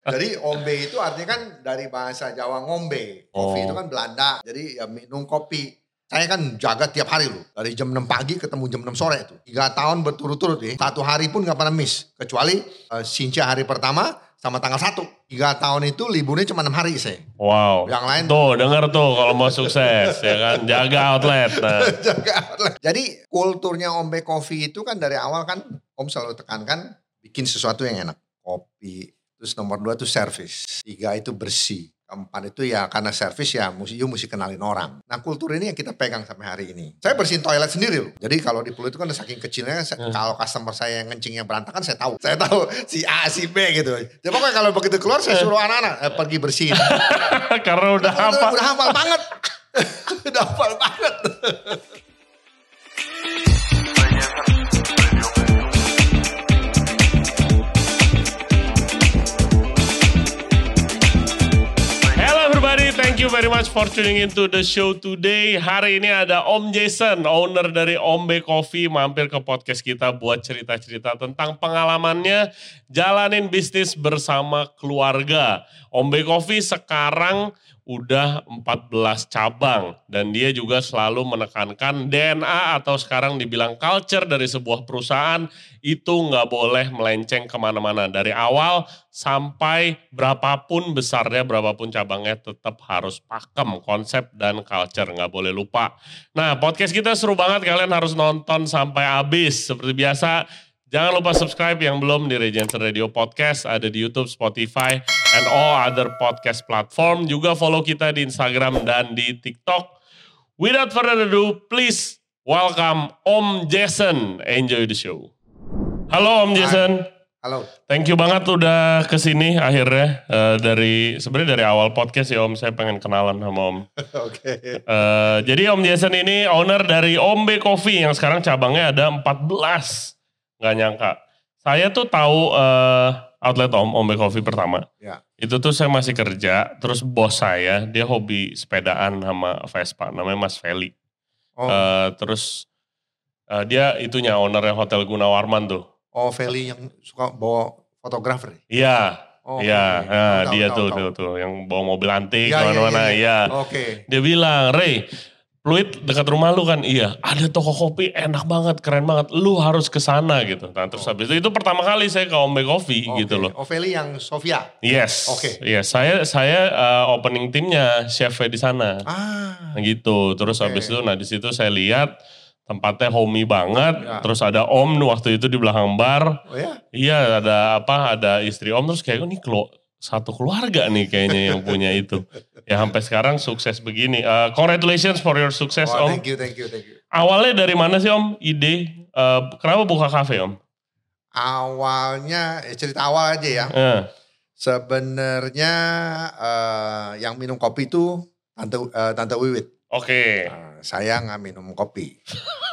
Jadi ombe itu artinya kan dari bahasa Jawa ngombe. Kopi Oh. itu kan Belanda. Jadi ya minum kopi. Saya kan jaga tiap hari loh. Dari jam 6 pagi ketemu jam 6 sore itu. Tiga tahun berturut-turut ya. Satu hari pun gak pernah miss. Kecuali uh, Sinca hari pertama sama tanggal 1. Tiga tahun itu liburnya cuma 6 hari saya. Wow. Yang lain Tuh denger tuh kalau mau sukses ya kan jaga outlet. Nah. jaga outlet. Jadi kulturnya ombe kopi itu kan dari awal kan Om selalu tekankan bikin sesuatu yang enak. Kopi. Terus nomor dua itu service. Tiga itu bersih. Keempat itu ya karena service ya mesti you mesti kenalin orang. Nah kultur ini yang kita pegang sampai hari ini. Saya bersihin toilet sendiri loh. Jadi kalau di Pulau itu kan saking kecilnya Hmm. kalau customer saya yang ngencingnya berantakan saya tahu. Saya tahu si A si B gitu. Jadi pokoknya kalau begitu keluar saya suruh anak-anak eh, pergi bersihin. Karena udah apa? udah hafal banget. udah hafal banget. thank you very much for tuning into the show today. Hari ini ada Om Jason, owner dari Ombe Coffee, mampir ke podcast kita buat cerita-cerita tentang pengalamannya jalanin bisnis bersama keluarga. Ombe Coffee sekarang udah 14 cabang dan dia juga selalu menekankan DNA atau sekarang dibilang culture dari sebuah perusahaan itu nggak boleh melenceng ke mana-mana dari awal sampai berapapun besarnya berapapun cabangnya tetap harus pakem konsep dan culture nggak boleh lupa. Nah podcast kita seru banget kalian harus nonton sampai habis seperti biasa. Jangan lupa subscribe yang belum di Regency Radio Podcast. Ada di Youtube, Spotify, and all other podcast platform. Juga follow kita di Instagram dan di TikTok. Without further ado, please welcome Om Jason. Enjoy the show. Halo Om Jason. Halo. Thank you banget udah ke sini akhirnya. Eh, dari sebenarnya dari awal podcast ya Om, saya pengen kenalan sama Om. Oke. Eh, jadi Om Jason ini owner dari Ombe Coffee yang sekarang cabangnya ada 14. Nggak nyangka. Saya tuh tahu eh, outlet Om, Ombe Coffee pertama. Ya. Itu tuh saya masih kerja, terus bos saya, dia hobi sepedaan sama Vespa, namanya Mas Feli. Oh, Eh, terus eh, dia itunya ownernya Hotel Gunawarman tuh. oh Feli yang suka bawa fotografer. ya? Iya, Oh, iya, oke. nah, Tahu, dia tahu, tuh, tahu. tuh, tuh, yang bawa mobil antik iya, ke mana-mana, iya, iya. Oke. Dia bilang, Ray, Pluit dekat rumah lu kan, iya. Ada toko kopi enak banget, keren banget. Lu harus ke sana gitu. Nah terus Oh. habis itu, itu pertama kali saya ke Ombe Coffee Oke. gitu loh. Oh Feli yang Sofia. Yes. Oke. Iya, saya saya uh, opening timnya chefnya di sana. Ah. Nah, gitu. Terus Oke. habis itu, nah di situ saya lihat tempatnya homey banget. Ya. Terus ada Om waktu itu di belakang bar. Oh ya. Iya, ada apa? Ada istri Om terus kayak oh, ini kelo satu keluarga nih kayaknya yang punya itu. Ya sampai sekarang sukses begini. Uh, congratulations for your success Oh, Om. thank you, thank you, thank you. Awalnya dari mana sih Om ide? Uh, kenapa buka kafe Om? Awalnya, eh, cerita awal aja ya. Eh, Sebenarnya eh, yang minum kopi itu tante eh, tante Wiwit. Oke. Nah, saya nggak minum kopi.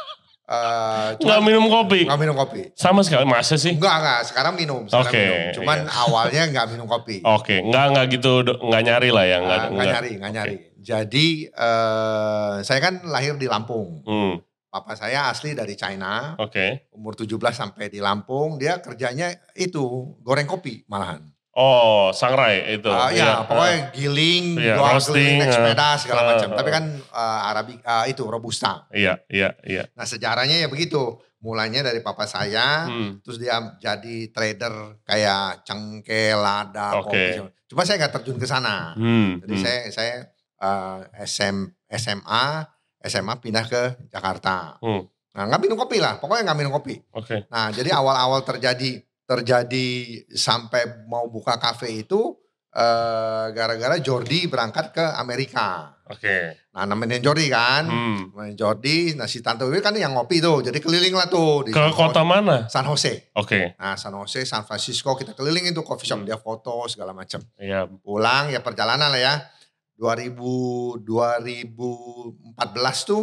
Nggak cuman- minum kopi? nggak minum kopi. Sama sekali, masa sih? Enggak, enggak. Sekarang minum. Sekarang Oke, minum. Cuman iya. awalnya nggak minum kopi. Oke, nggak nggak gitu, nggak nyari lah ya, nggak Ah, nggak nyari, nggak nyari. Jadi eh, saya kan lahir di Lampung. Hmm, Papa saya asli dari China. Oke. Umur 17 sampai di Lampung. Dia kerjanya itu goreng kopi malahan. Oh, sangrai itu. Ah, Iya. ya, pokoknya giling, Iya, jual roasting, keliling, naik ah. sepeda segala Ah, macam. ah. Tapi kan eh, Arabica itu robusta. Iya, iya, iya. Nah sejarahnya ya begitu. Mulainya dari papa saya, Hmm, terus dia jadi trader kayak cengkeh, lada, Oke. kopi. Cuma saya nggak terjun ke sana. hmm, Jadi hmm. saya saya eh, SM, SMA, SMA pindah ke Jakarta. Hmm. Nah nggak minum kopi lah, pokoknya nggak minum kopi. Oke. Nah jadi awal-awal terjadi terjadi sampai mau buka kafe itu eh, gara-gara Jordi berangkat ke Amerika. Oke. Nah nemenin Jordi kan, Hmm. nemenin Jordi, nah si Tante Wiwi kan yang ngopi tuh, jadi keliling lah tuh di Ke San kota Jose- mana? San Jose. Oke. Nah San Jose, San Francisco kita kelilingin tuh coffee shop, Hmm. dia foto segala macam. Iya. Pulang ya perjalanan lah ya. 2000 2014 tuh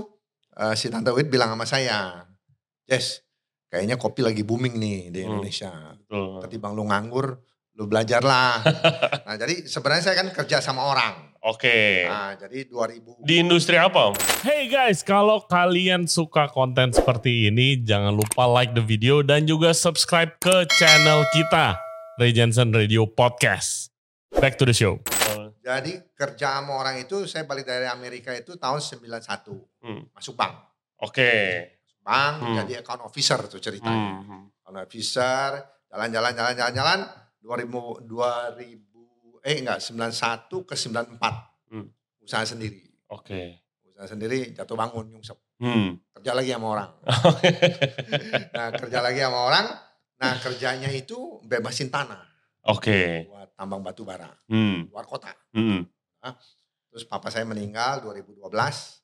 eh, si Tante Wiwi bilang sama saya, Jess, kayaknya kopi lagi booming nih di Hmm. Indonesia. Betul. Ketimbang lu nganggur, lu belajarlah. nah jadi sebenarnya saya kan kerja sama orang. Oke. Nah jadi 2000 Di industri apa Om? Hey guys, kalau kalian suka konten seperti ini, jangan lupa like the video dan juga subscribe ke channel kita, Ray Jensen Radio Podcast. Back to the show. Jadi kerja sama orang itu saya balik dari Amerika itu tahun 91. Hmm. Masuk bank. Oke. Bank Hmm. jadi account officer tuh ceritanya. Hmm. Account officer, jalan-jalan jalan-jalan jalan 2000 2000 eh enggak 91 ke 94. Hmm. Usaha sendiri. Oke. Usaha sendiri jatuh bangun nyungsep. Hmm. Kerja lagi sama orang. Nah, kerja lagi sama orang. Nah, kerjanya itu bebasin tanah Oke. buat tambang batu bara Hmm. luar kota. Hmm. Terus papa saya meninggal 2012.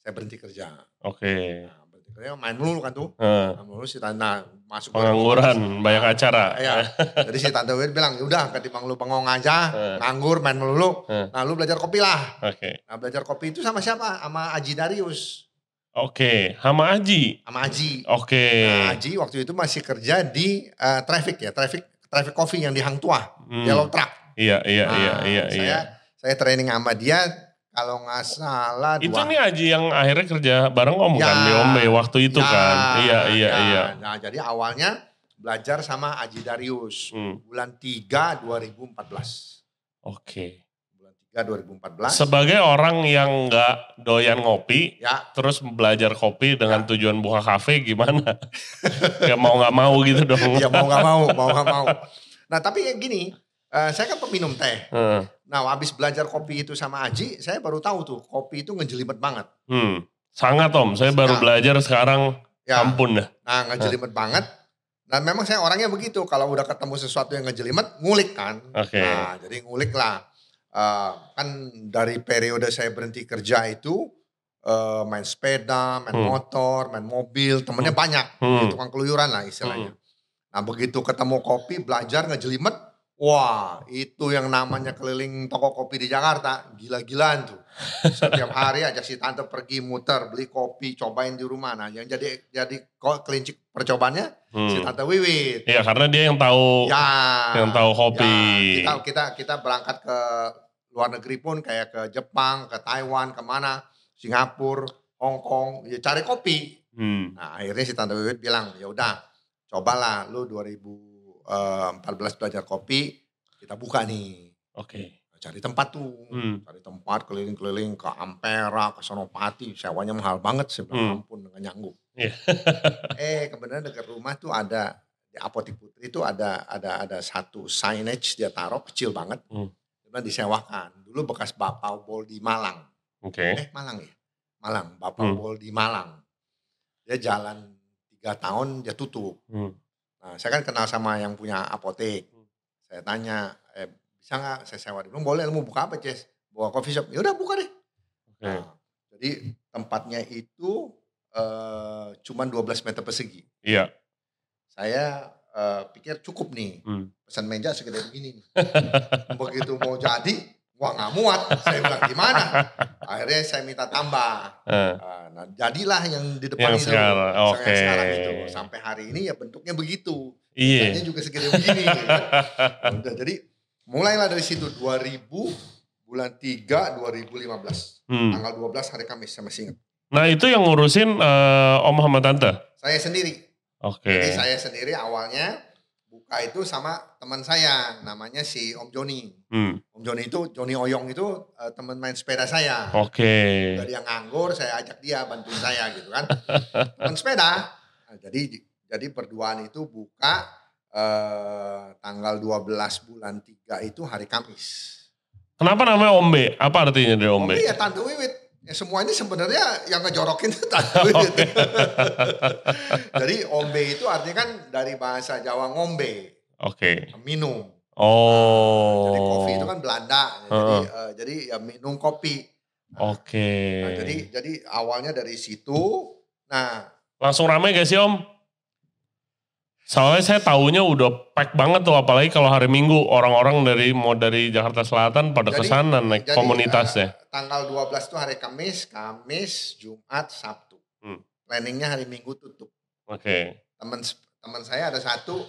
Saya berhenti kerja. Oke. Nah, kerja main melulu kan tuh. Eh, Main melulu si Tanda masuk Pengangguran, banyak acara. Iya. Jadi si Tante Wid bilang, "Ya udah ketimbang lu bengong aja, Eh. nganggur main melulu. Eh. Nah, lu belajar kopi lah." Oke. Nah, belajar kopi itu sama siapa? Sama Aji Darius, Oke. Hama Aji. sama Aji. Oke. Nah, Aji waktu itu masih kerja di eh, traffic ya, traffic traffic coffee yang di Hang Tua, Hmm. Yellow Truck. Iya, iya, Nah, iya, iya, saya, iya. Saya training sama dia kalau nggak salah Itu dua. nih Aji yang akhirnya kerja bareng Om Ya. kan di Ombe waktu itu Ya, kan. Iya, iya, ya. iya. Nah, jadi awalnya belajar sama Aji Darius Hmm. bulan 3 2014. Oke. Bulan 3 2014. Sebagai orang yang nggak doyan ngopi, ya, terus belajar kopi dengan tujuan buka kafe gimana? Gak mau nggak mau gitu dong. ya mau nggak mau, mau nggak mau. Nah, tapi gini, eh, saya kan peminum teh. Heeh. Nah, habis belajar kopi itu sama Aji, saya baru tahu tuh kopi itu ngejelimet banget. Hmm. Sangat Om, saya baru Ya. belajar sekarang Ya, ampun dah. nah ngejelimet banget. Nah, memang saya orangnya begitu. Kalau udah ketemu sesuatu yang ngejelimet, ngulik kan. Oke. Nah, jadi ngulik lah. Eh, kan dari periode saya berhenti kerja itu, eh, main sepeda, main Hmm. motor, main mobil, temennya banyak. Hmm. Tukang keluyuran lah istilahnya. Nah begitu ketemu kopi, belajar ngejelimet, wah itu yang namanya keliling toko kopi di Jakarta, gila-gilaan tuh. Setiap hari aja si tante pergi muter, beli kopi, cobain di rumah. Nah yang jadi jadi kok kelincik percobaannya si Hmm. tante Wiwit. Iya karena dia yang tahu Ya. yang tahu kopi. Ya, kita kita kita berangkat ke luar negeri pun kayak ke Jepang, ke Taiwan, ke mana, Singapura, Hong Kong, ya cari kopi. Hmm. Nah akhirnya si Tante Wiwit bilang, ya udah cobalah lu 2014 belajar kopi, kita buka nih. Oke. Cari tempat tuh, Hmm. cari tempat keliling-keliling ke Ampera, ke Sonopati, sewanya mahal banget, bilang Hmm. ampun nggak nyanggup. Iya. eh kebenaran dekat rumah tuh ada di Apotik Putri itu ada ada ada satu signage dia taruh kecil banget, Hmm. dia bilang disewakan. Dulu bekas Bapau Bol di Malang, Oke. eh Malang ya, Malang, Bapau Hmm. Bol di Malang. Dia jalan tiga tahun dia tutup. Hmm. Nah, saya kan kenal sama yang punya apotek. Saya tanya, eh, bisa nggak saya sewa dulu? Boleh, lu mau buka apa, Ces? Buka coffee shop. Ya udah buka deh. Oke. Nah, jadi tempatnya itu eh, cuman 12 meter persegi. Iya. Saya eh, pikir cukup nih. Hmm. Pesan meja segede begini. nih. Begitu mau jadi, wah nggak muat. Saya bilang gimana? Akhirnya saya minta tambah. Eh, Ah, Nah, jadilah yang di depan Yang itu. sekarang, Yang oke. sekarang itu. Sampai hari ini ya bentuknya begitu. Iya. Mejanya juga segede begini. Udah, jadi mulailah dari situ 2000 bulan 3 2015. Hmm. Tanggal 12 hari Kamis saya masih ingat. Nah itu yang ngurusin eh, Om sama Tante. Saya sendiri. Oke. Jadi saya sendiri awalnya buka itu sama teman saya namanya si Om Joni. Hmm. Om Joni itu Joni Oyong itu eh, teman main sepeda saya. Oke. Dari yang nganggur saya ajak dia bantuin saya gitu kan. teman sepeda. Nah, jadi jadi berduaan itu buka eh, tanggal 12 bulan 3 itu hari Kamis. Kenapa namanya Ombe? Apa artinya dari Ombe? Ombe ya Tante Wiwit. Ya, semua ini sebenarnya yang ngejorokin itu Tante Wiwit. Jadi ombe itu artinya kan dari bahasa Jawa ngombe, Oke. minum. Oh. Jadi kopi itu kan Belanda. Jadi Heeh. eh, jadi ya minum kopi. Oke. Nah, jadi jadi awalnya dari situ. Nah, Langsung rame gak sih Om? Soalnya saya taunya udah pack banget tuh apalagi kalau hari Minggu orang-orang dari mau dari Jakarta Selatan pada Jadi- ke sana naik jadi, komunitasnya. eh, tanggal 12 itu hari Kamis, Kamis, Jumat, Sabtu. Hmm. Planningnya hari Minggu tutup. Oke. Teman teman saya ada satu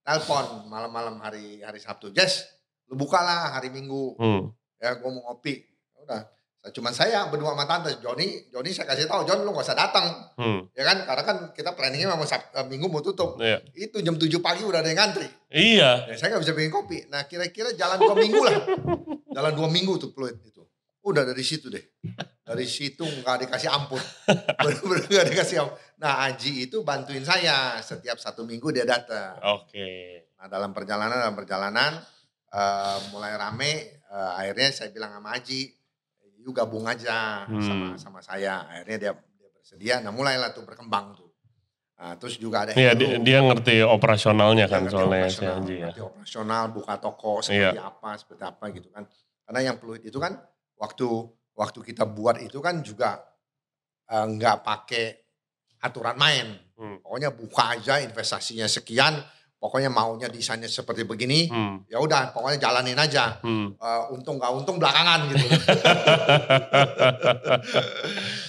telepon malam-malam hari hari Sabtu. Jess, lu bukalah hari Minggu. Hmm. Ya gue mau ngopi. Ya Udah. Cuma saya berdua sama tante Joni, Joni saya kasih tahu Jon lu gak usah datang, Hmm. ya kan? Karena kan kita planningnya memang Sab- eh, minggu mau tutup. Iya. Itu jam 7 pagi udah ada yang ngantri. Iya. Ya, saya nggak bisa bikin kopi. Nah kira-kira jalan dua minggu lah, jalan dua minggu tuh Pluit itu. Udah dari situ deh, dari situ nggak dikasih ampun, bener-bener nggak dikasih ampun. Nah Aji itu bantuin saya setiap satu minggu dia datang. Oke. Nah dalam perjalanan dalam perjalanan eh, mulai rame, eh, akhirnya saya bilang sama Aji, you gabung aja Hmm. sama sama saya. Akhirnya dia dia bersedia. Nah mulailah tuh berkembang tuh. Nah, terus juga ada Iya, Hero. dia, dia ngerti operasionalnya Dia kan ngerti soalnya si operasional, Anji ya. ngerti operasional, buka toko seperti Iya. apa, seperti apa gitu kan. Karena yang fluid itu kan waktu waktu kita buat itu kan juga eh, nggak pakai aturan main. Hmm. Pokoknya buka aja investasinya sekian, pokoknya maunya desainnya seperti begini, Hmm. ya udah pokoknya jalanin aja. Hmm. Eh, untung nggak untung belakangan gitu.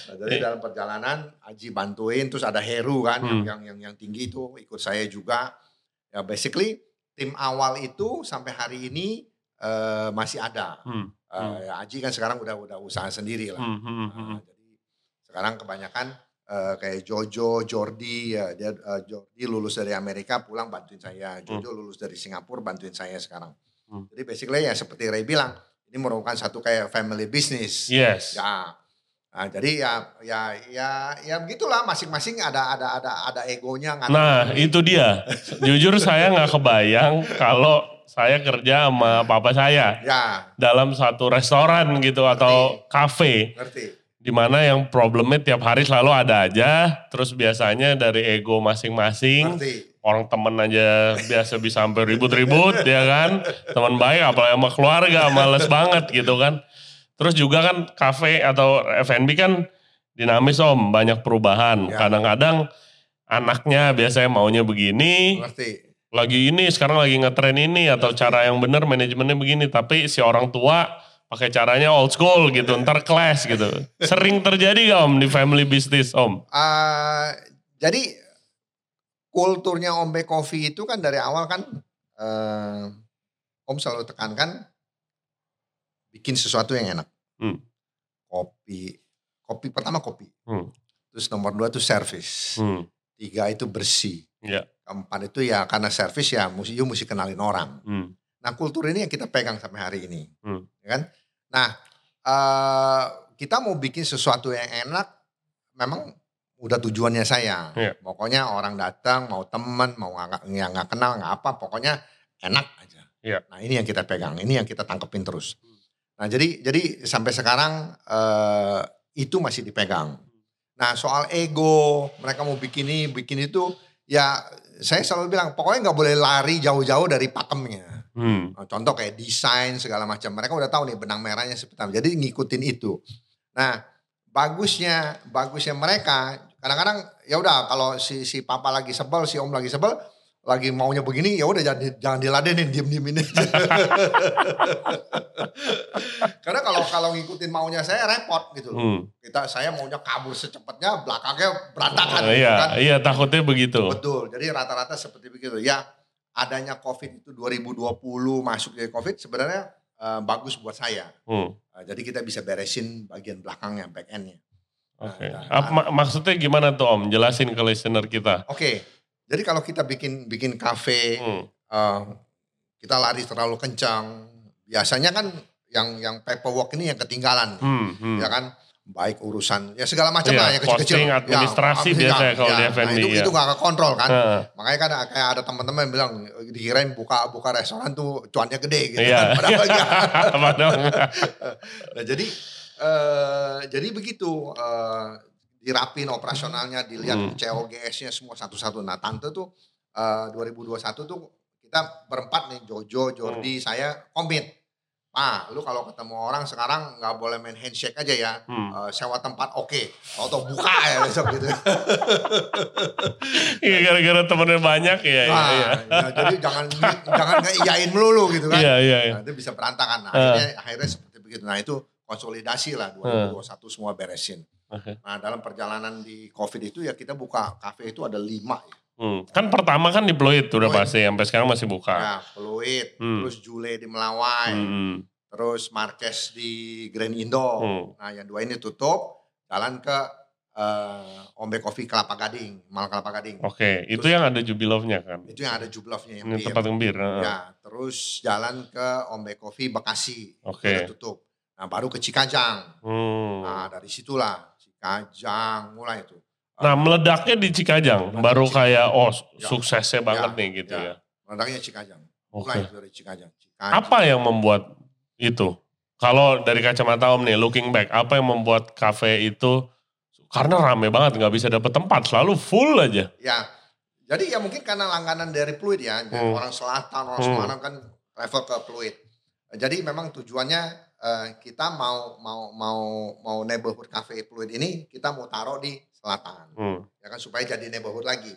Nah, jadi dalam perjalanan Aji bantuin, terus ada Heru kan yang, Hmm. yang yang yang tinggi itu ikut saya juga. Ya basically tim awal itu sampai hari ini eh, masih ada. Hmm. Eh, Hmm. ya Aji kan sekarang udah udah usaha sendiri lah. Hmm. Hmm. Hmm. jadi sekarang kebanyakan eh, kayak Jojo, Jordi, ya dia eh, Jordi lulus dari Amerika pulang bantuin saya. Jojo lulus dari Singapura bantuin saya sekarang. Hmm. Jadi basically ya seperti Ray bilang, ini merupakan satu kayak family business. Yes. Ya. Nah, jadi ya ya ya ya begitulah masing-masing ada ada ada ada egonya Nah, sendiri. itu dia. Jujur saya nggak kebayang kalau saya kerja sama papa saya Ya, dalam satu restoran gitu atau kafe ngerti. Di mana yang problemnya tiap hari selalu ada aja. Terus biasanya dari ego masing-masing, orang temen aja biasa bisa sampai ribut-ribut ya kan. Teman baik apalagi sama keluarga males banget gitu kan. Terus juga kan kafe atau F&B kan dinamis om, banyak perubahan. Ya. Kadang-kadang anaknya biasanya maunya begini, Ngerti. lagi ini sekarang lagi ngetren ini atau Ngerti. cara yang benar manajemennya begini tapi si orang tua pakai caranya old school gitu ntar clash gitu sering terjadi gak om di family business om Ah, jadi kulturnya Om Be Coffee itu kan dari awal kan eh, Om selalu tekankan bikin sesuatu yang enak. Hmm. Kopi, kopi pertama kopi. Hmm. Terus nomor dua itu service. hmm. Tiga itu bersih. Iya. Keempat itu ya karena service ya mesti you mesti kenalin orang. Hmm. Nah kultur ini yang kita pegang sampai hari ini, Hmm. Ya kan? Nah eh, kita mau bikin sesuatu yang enak, memang udah tujuannya saya. Iya. Pokoknya orang datang, mau teman, mau nggak nggak kenal, nggak apa, pokoknya enak aja. Iya. Nah ini yang kita pegang, ini yang kita tangkepin terus. Nah jadi jadi sampai sekarang eh, itu masih dipegang. Nah soal ego, mereka mau bikin ini, bikin itu, ya saya selalu bilang pokoknya nggak boleh lari jauh-jauh dari pakemnya. Hmm. Nah, Contoh kayak desain segala macam. Mereka udah tahu nih benang merahnya seperti apa. Jadi ngikutin itu. Nah, bagusnya bagusnya mereka kadang-kadang ya udah kalau si si papa lagi sebel, si om lagi sebel, lagi maunya begini ya udah jangan jangan diladenin, diem-diemin aja. Karena kalau kalau ngikutin maunya saya repot gitu loh. Hmm. Kita saya maunya kabur secepatnya, belakangnya berantakan gitu iya, kan. iya takutnya begitu. Betul. Jadi rata-rata seperti begitu. Ya, adanya COVID itu 2020 masuk dari COVID sebenarnya eh, bagus buat saya. Hmm. Eh, jadi kita bisa beresin bagian belakangnya, back end-nya. Oke. Nah, Apa- mak- maksudnya gimana tuh om? Jelasin ke listener kita. Oke. Jadi kalau kita bikin bikin kafe, Hmm. eh, kita lari terlalu kencang. Biasanya kan yang yang paperwork ini yang ketinggalan, Hmm. hmm. ya kan? Baik urusan ya segala macam Iya, lah yang kecil-kecil. costing, administrasi Ya, biasanya kalau di ya. F&B, Nah, itu ya. itu nggak kekontrol kan? Nah, Makanya kan kayak ada teman-teman bilang dikirain buka buka restoran tuh cuannya gede gitu Iya. kan. Padahal enggak. Nah, jadi eh jadi begitu eh dirapin operasionalnya, dilihat Hmm. COGS-nya semua satu-satu. Nah, tante tuh eh 2021 tuh kita berempat nih Jojo, Jordi, Hmm. saya komit. Pak, lu kalau ketemu orang sekarang nggak boleh main handshake aja ya. Hmm. Eh, sewa tempat oke. Atau buka ya besok gitu. Iya gara-gara temennya banyak ya. Nah, iya, ya, jadi jangan jangan ngeiyain melulu gitu kan. Iya, iya, iya. Nah, itu bisa berantakan. Nah, Eh. akhirnya akhirnya seperti begitu. Nah, itu konsolidasi lah 2021 semua beresin. Oke. Nah, dalam perjalanan di Covid itu ya kita buka kafe itu ada lima ya. Hmm. Kan pertama kan di Pluit udah Pluit. pasti, sampai sekarang masih buka. Ya, Peluit, Hmm. terus Jule di Melawai, Hmm. terus Marquez di Grand Indo. Hmm. Nah yang dua ini tutup, jalan ke eh, Ombe Coffee Kelapa Gading, Mal Kelapa Gading. Oke, itu Terus- yang ada Jubilovnya kan. Itu yang ada Jublovnya yang bir. tempat yang bir. heeh. Ya, terus jalan ke Ombe Coffee Bekasi. itu Oke. udah tutup. Nah baru ke Cikajang. Hmm. Nah dari situlah Cikajang mulai itu. Nah meledaknya di Cikajang, Meledaknya baru Cikajang. kayak oh Ya. suksesnya banget Ya, nih gitu ya. ya. Meledaknya Cikajang. Mulai itu dari Cikajang. Cikajang. Apa yang membuat itu? Kalau dari kacamata Om nih, looking back, apa yang membuat kafe itu karena rame banget nggak bisa dapet tempat, selalu full aja. Ya, jadi ya mungkin karena langganan dari Pluit ya, jadi Hmm. orang selatan, orang Hmm. Semarang kan travel ke Pluit. Jadi memang tujuannya eh, kita mau mau mau mau neighborhood cafe Pluit ini kita mau taruh di selatan, Hmm. ya kan supaya jadi neighborhood lagi.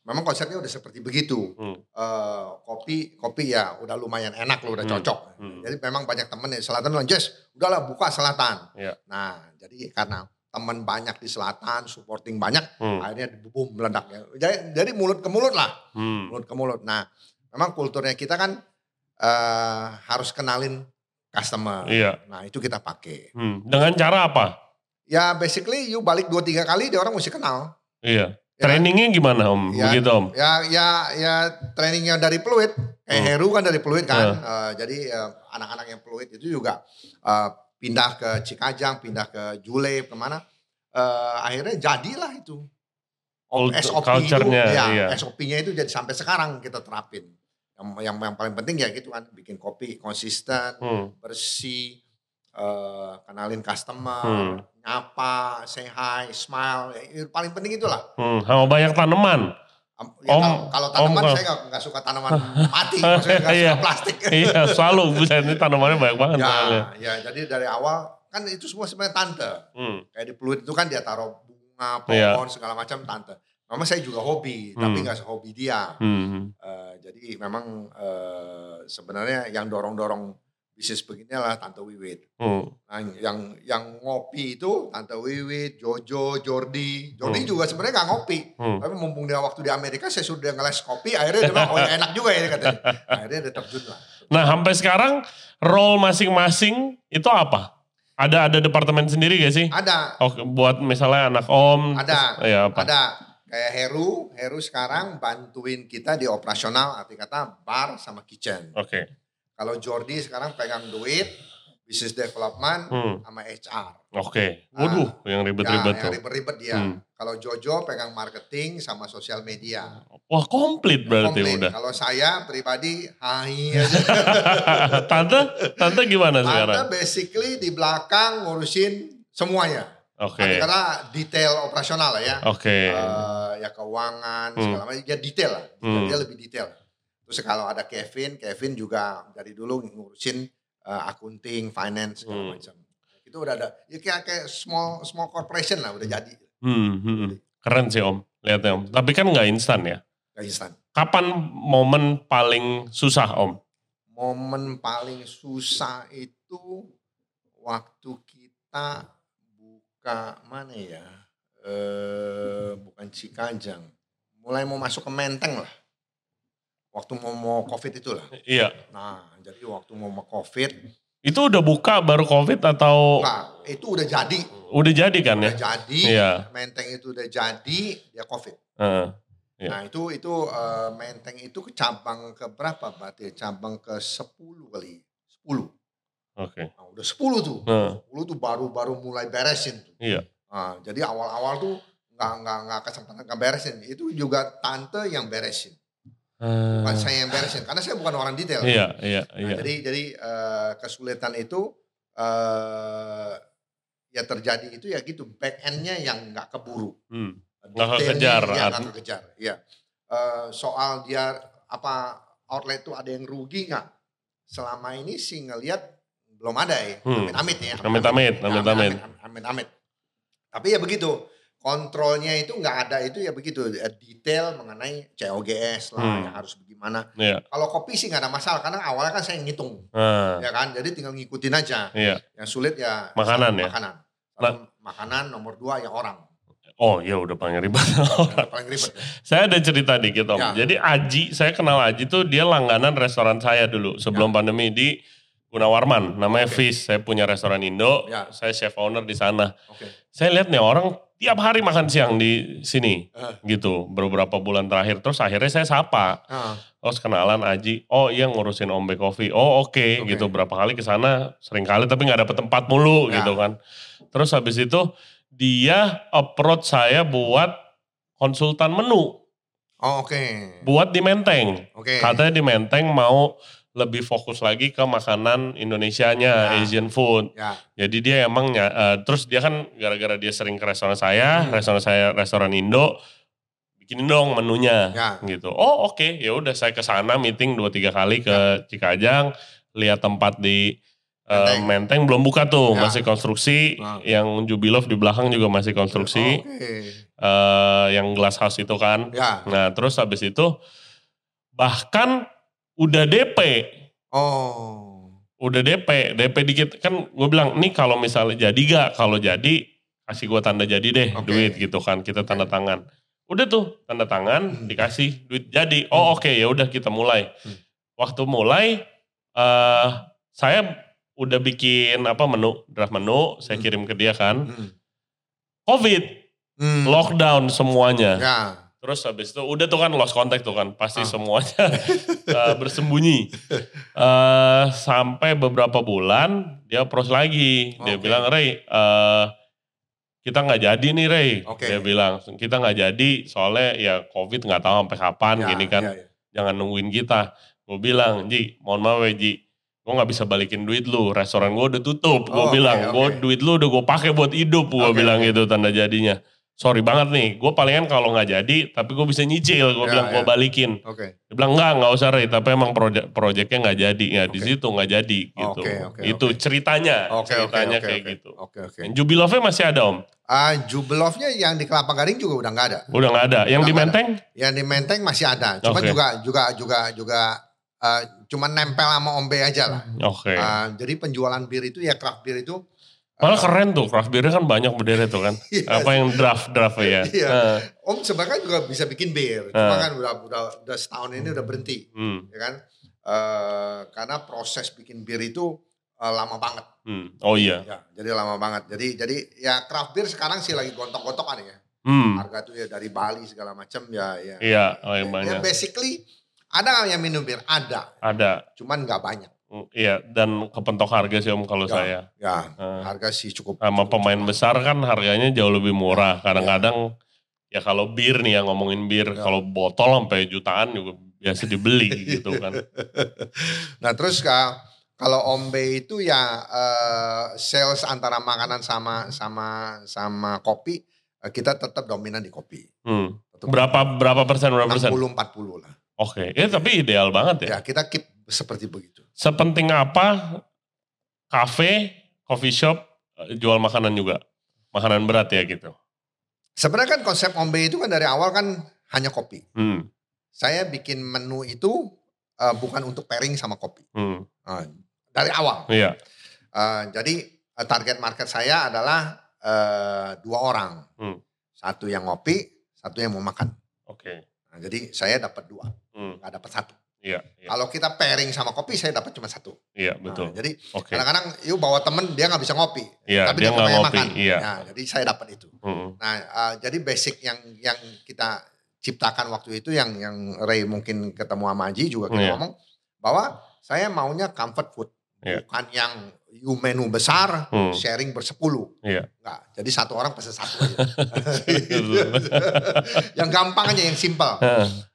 Memang konsepnya udah seperti begitu. Hmm. Eh, kopi kopi ya udah lumayan enak loh, udah Hmm. cocok. Hmm. Jadi memang banyak temen di selatan bilang, Jess, udahlah buka selatan. Iya. Nah, jadi karena teman banyak di selatan, supporting banyak, Hmm. akhirnya boom meledak ya. Jadi, jadi mulut ke mulut lah, Hmm. mulut ke mulut. Nah, memang kulturnya kita kan eh, harus kenalin customer. Iya. Nah, itu kita pakai. Hmm. Dengan cara apa? Ya basically you balik dua tiga kali dia orang mesti kenal. Iya. Ya? Trainingnya gimana Om? Ya. Begitu Om? Ya ya ya trainingnya dari Pluit, kayak Hmm. Heru kan dari Pluit kan. Eh, jadi eh, anak-anak yang Pluit itu juga eh, pindah ke Cikajang, pindah ke Jule, ke mana. Eh, akhirnya jadilah itu. Kultur- SOP itu, culture-nya, ya, iya. SOP-nya itu jadi sampai sekarang kita terapin. Yang, yang yang paling penting ya gitu kan, bikin kopi konsisten, Hmm. bersih, eh, kenalin customer, Hmm. nyapa, say hi, smile, ya, paling penting itulah. Hmm. Sama banyak tanaman. Am- Ya, Om- kalau, kalau tanaman Om- saya nggak nggak suka tanaman mati, maksudnya Iya. suka plastik. iya, selalu. Buset, ini tanamannya banyak banget. soalnya. ya, ya, jadi dari awal kan itu semua sebenarnya tante. Hmm. Kayak di Pluit itu kan dia taruh bunga, pohon, Iya. segala macam tante. Memang saya juga hobi, Hmm. tapi nggak sehobi dia. Hmm. Eh, jadi memang eh, sebenarnya yang dorong-dorong bisnis begini adalah Tante Wiwit. Hmm. Nah, yang yang ngopi itu Tante Wiwit, Jojo, Jordi. Jordi Hmm. juga sebenarnya nggak ngopi. Hmm. Tapi mumpung dia waktu di Amerika saya sudah ngeles kopi, akhirnya dia bilang, oh ya enak juga ya katanya. Akhirnya dia terjun lah. Nah, sampai sekarang role masing-masing itu apa? Ada ada departemen sendiri gak sih? Ada, Oh, buat misalnya anak om. Ada. terus- ya apa? ada. Kayak Heru, Heru sekarang bantuin kita di operasional, arti kata bar sama kitchen. Oke. Kalau Jordi sekarang pegang duit, business development, Hmm. sama HR. Oke. Waduh, yang ribet-ribet ya, tuh. yang ribet-ribet dia. Hmm. Kalau Jojo pegang marketing sama sosial media. Wah, komplit berarti Komplit. udah. Kalau saya pribadi, hai aja. tante, tante gimana Tante sekarang? basically di belakang ngurusin semuanya. Oke. Karena detail operasional lah ya. Oke. Eh, ya keuangan Hmm. segala macam. Ya detail lah. Hmm. Dia lebih detail. Terus kalau ada Kevin, Kevin juga dari dulu ngurusin eh, akunting, finance segala Hmm. macam. Itu udah ada. Ya kayak, kayak small small corporation lah udah jadi. Hmm, hmm. Keren sih om. Lihatnya om. Tapi kan nggak instan ya. Gak instan. Kapan momen paling susah om? momen paling susah itu waktu kita buka mana ya eh bukan Cikajang mulai mau masuk ke Menteng lah waktu mau mau covid itulah Iya. nah jadi waktu mau mau covid Itu udah buka baru covid atau enggak itu udah jadi udah jadi kan ya? udah jadi Iya. Menteng itu udah jadi dia covid Heeh. Iya. nah itu itu eh, Menteng itu ke cabang ke berapa berarti cabang ke 10 kali 10 Oke. Nah, udah 10 tuh. Heeh. 10 tuh baru-baru mulai beresin tuh. Iya. Nah, jadi awal-awal tuh nggak nggak nggak kesempatan nggak beresin. Itu juga tante yang beresin, bukan Eh, saya yang beresin. Karena saya bukan orang detail. Iya, iya, Nah, iya. Jadi jadi eh, kesulitan itu eh ya terjadi itu ya gitu back endnya yang nggak keburu. Hmm. Nggak Detailnya kekejar, Ya, nggak kekejar. Iya. Eh, soal dia apa outlet tuh ada yang rugi nggak? Selama ini sih ngelihat belum ada ya. Hmm. Amit-amit ya. Amit-amit, Ya, amit-amit. Amit-amit. Tapi ya begitu. Kontrolnya itu nggak ada itu ya begitu. Eh, Detail mengenai COGS lah Hmm. yang harus bagaimana. Iya. Kalau kopi sih nggak ada masalah karena awalnya kan saya ngitung. Nah, Ya kan. Jadi tinggal ngikutin aja. iya. Yang sulit ya Makanan ya? Makanan. Nah. Makanan nomor dua ya orang. Oh iya udah paling ribet. Yang paling ribet. ya. saya ada cerita dikit om. Ya. Jadi Aji, saya kenal Aji tuh dia langganan restoran saya dulu sebelum Ya. pandemi di Gunawarman, namanya Oke. Fish. Saya punya restoran Indo, Ya. saya chef owner di sana. Oke. Saya lihat nih orang tiap hari makan siang di sini, Ah. gitu. Beberapa bulan terakhir, terus akhirnya saya sapa. Ah, Terus kenalan Aji, oh iya ngurusin Ombe Coffee. Oh oke, Oke. gitu. Berapa kali ke sana, sering kali tapi nggak dapet tempat mulu Ya. gitu kan. Terus habis itu dia approach saya buat konsultan menu, Oh, oke. buat di Menteng. Oke. Katanya di Menteng mau lebih fokus lagi ke makanan Indonesianya, Ya. Asian food. Ya. Jadi dia emang eh, terus dia kan gara-gara dia sering ke restoran saya, Hmm. restoran saya restoran Indo, bikinin dong menunya Ya. gitu. Oh oke, ya udah saya ke sana meeting dua tiga kali ke Cikajang, lihat tempat di eh, Menteng. Menteng belum buka tuh, Ya. masih konstruksi. Ah. Yang Jubilov di belakang juga masih konstruksi. Oke. Eh, yang glass house itu kan. Ya. Nah terus habis itu bahkan udah DP, Oh. udah DP, DP dikit kan gue bilang nih kalau misalnya jadi gak, kalau jadi kasih gue tanda jadi deh Oke. duit gitu kan, kita tanda tangan. Udah tuh tanda tangan Hmm. dikasih duit jadi. Oh oke ya udah kita mulai. Hmm. Waktu mulai eh saya udah bikin apa menu draft menu, saya Hmm. kirim ke dia kan. Hmm. Covid, Hmm. lockdown semuanya. Ya. Terus habis itu udah tuh kan lost contact tuh kan pasti Ah. semuanya eh, bersembunyi. Eh sampai beberapa bulan dia approach lagi. Dia Oke. bilang Ray eh kita nggak jadi nih Ray. Oke. Dia bilang kita nggak jadi soalnya ya covid nggak tahu sampai kapan Ya, gini kan. ya, ya. Jangan nungguin kita. Gue bilang Ji mohon maaf ya Ji. Gue nggak bisa balikin duit lu. Restoran gue udah tutup. Gue Oh, bilang gue oke. duit lu udah gue pakai buat hidup. Gue Oke, bilang oke. gitu tanda jadinya sorry banget nih, gue palingan kalau nggak jadi, tapi gue bisa nyicil, gue Ya, bilang gue ya. balikin. Oke. Dia bilang enggak, nggak usah Ray, tapi emang proyek proyeknya nggak jadi, ya di Oke. situ nggak jadi gitu. Oke, oke, itu oke. ceritanya, oke, ceritanya oke, kayak oke. gitu. Oke, oke. Jubilove masih ada om, Ah, Jubelovnya yang di Kelapa Gading juga udah nggak ada. udah nggak ada. Yang di Nggak ada. Menteng, Yang di Menteng masih ada. Cuma Oke. juga juga juga juga eh, cuma nempel sama Ombe aja lah. oke. Ah, jadi penjualan bir itu ya craft beer itu Malah keren tuh, craft beer kan banyak berdiri tuh kan. Iya. Apa yang draft draft ya? Iya. Nah, Om sebenarnya juga bisa bikin bir. Cuma kan udah, udah udah setahun ini udah berhenti, hmm, ya kan? Eh, karena proses bikin bir itu eh, lama banget. hmm. Oh iya. Ya, jadi lama banget. Jadi jadi ya craft beer sekarang sih lagi gontok-gontokan ya. Hmm. Harga tuh ya dari Bali segala macam ya ya. Iya, oh yang Ya, banyak. basically ada yang minum bir? Ada, Ada. cuman nggak banyak. Hmm, Iya, dan kepentok harga sih om kalau Ya. saya. Ya, Nah. harga sih cukup. sama cukup pemain mahal. besar kan harganya jauh lebih murah. Kadang-kadang ya kalau bir nih ya ngomongin bir, Ya. kalau botol sampai jutaan juga biasa dibeli gitu kan. Nah terus ka- kalau ombe itu ya eh, sales antara makanan sama sama sama kopi eh, kita tetap dominan di kopi. Hmm. Tetap Berapa berapa persen berapa persen? 60 40 lah. Oke, ya tapi ideal banget ya. Ya kita keep seperti begitu. Sepenting apa kafe, coffee shop eh, jual makanan juga, makanan berat ya gitu. Sebenarnya kan konsep ombe itu kan dari awal kan hanya kopi. Hmm. Saya bikin menu itu eh, bukan untuk pairing sama kopi. Hmm. Eh, dari awal. Iya. Eh, jadi eh, target market saya adalah eh, dua orang. Hmm. Satu yang ngopi, satu yang mau makan. Oke. Nah, jadi saya dapat dua, Hmm. nggak dapat satu. Iya, iya, Kalau kita pairing sama kopi, saya dapat cuma satu. iya Nah, betul. jadi Oke. kadang-kadang yuk bawa temen dia nggak bisa ngopi, Iya, tapi dia dia, nggak ngopi. makan. Iya. Nah, jadi saya dapat itu. Hmm. Nah, uh, jadi basic yang yang kita ciptakan waktu itu yang yang Ray mungkin ketemu sama Aji juga kita Iya. ngomong bahwa saya maunya comfort food, Iya. bukan yang you menu besar Hmm. sharing bersepuluh. Iya. Enggak, jadi satu orang pesen satu aja. yang gampang aja, yang simple.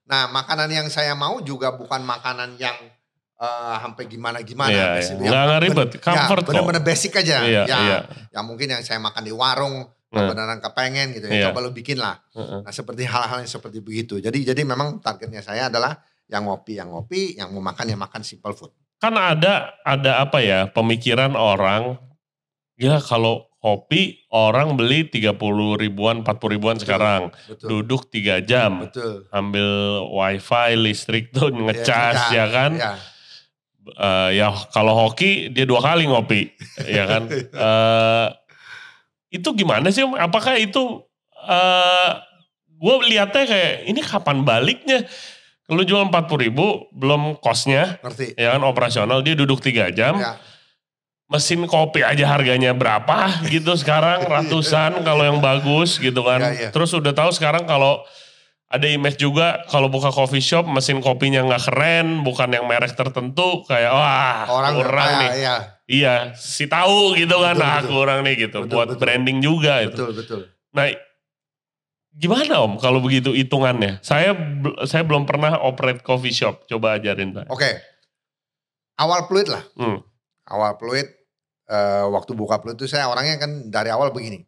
Nah, makanan yang saya mau juga bukan makanan yang eh, sampai gimana-gimana. Iya, iya. yang nggak ben- ribet, comfort ya, bener-bener basic aja. Iya, ya, iya. yang mungkin yang saya makan di warung, Nah. beneran kepengen gitu ya. Iya. Coba lu bikin lah. Heeh. Nah, seperti hal-hal yang seperti begitu. Jadi jadi memang targetnya saya adalah yang ngopi, yang ngopi, yang mau makan, yang makan simple food. kan ada ada apa ya pemikiran orang ya kalau kopi orang beli 30 ribuan 40 ribuan sekarang Betul. duduk tiga jam Betul. ambil wifi listrik tuh ngecas ya, kan Ya. Eh, ya kalau hoki dia dua kali ngopi ya kan Eh, itu gimana sih apakah itu eh gue lihatnya kayak ini kapan baliknya Lu jual 40 ribu, belum kosnya, Ngerti? ya kan operasional, dia duduk 3 jam. Ya. Mesin kopi aja harganya berapa gitu sekarang, ratusan kalau yang bagus gitu kan. Iya, iya. Terus udah tahu sekarang kalau ada image juga kalau buka coffee shop mesin kopinya nggak keren, bukan yang merek tertentu kayak wah Orang kurang ya, nih. ya. Iya, si tahu gitu kan, Betul, nah betul. kurang nih gitu. Betul, Buat betul. branding juga itu. Betul, betul. Nah, gimana om kalau begitu hitungannya? Saya saya belum pernah operate coffee shop. Coba ajarin saya. Oke. Awal fluid lah. Hmm. Awal fluid, eh, waktu buka fluid itu saya orangnya kan dari awal begini.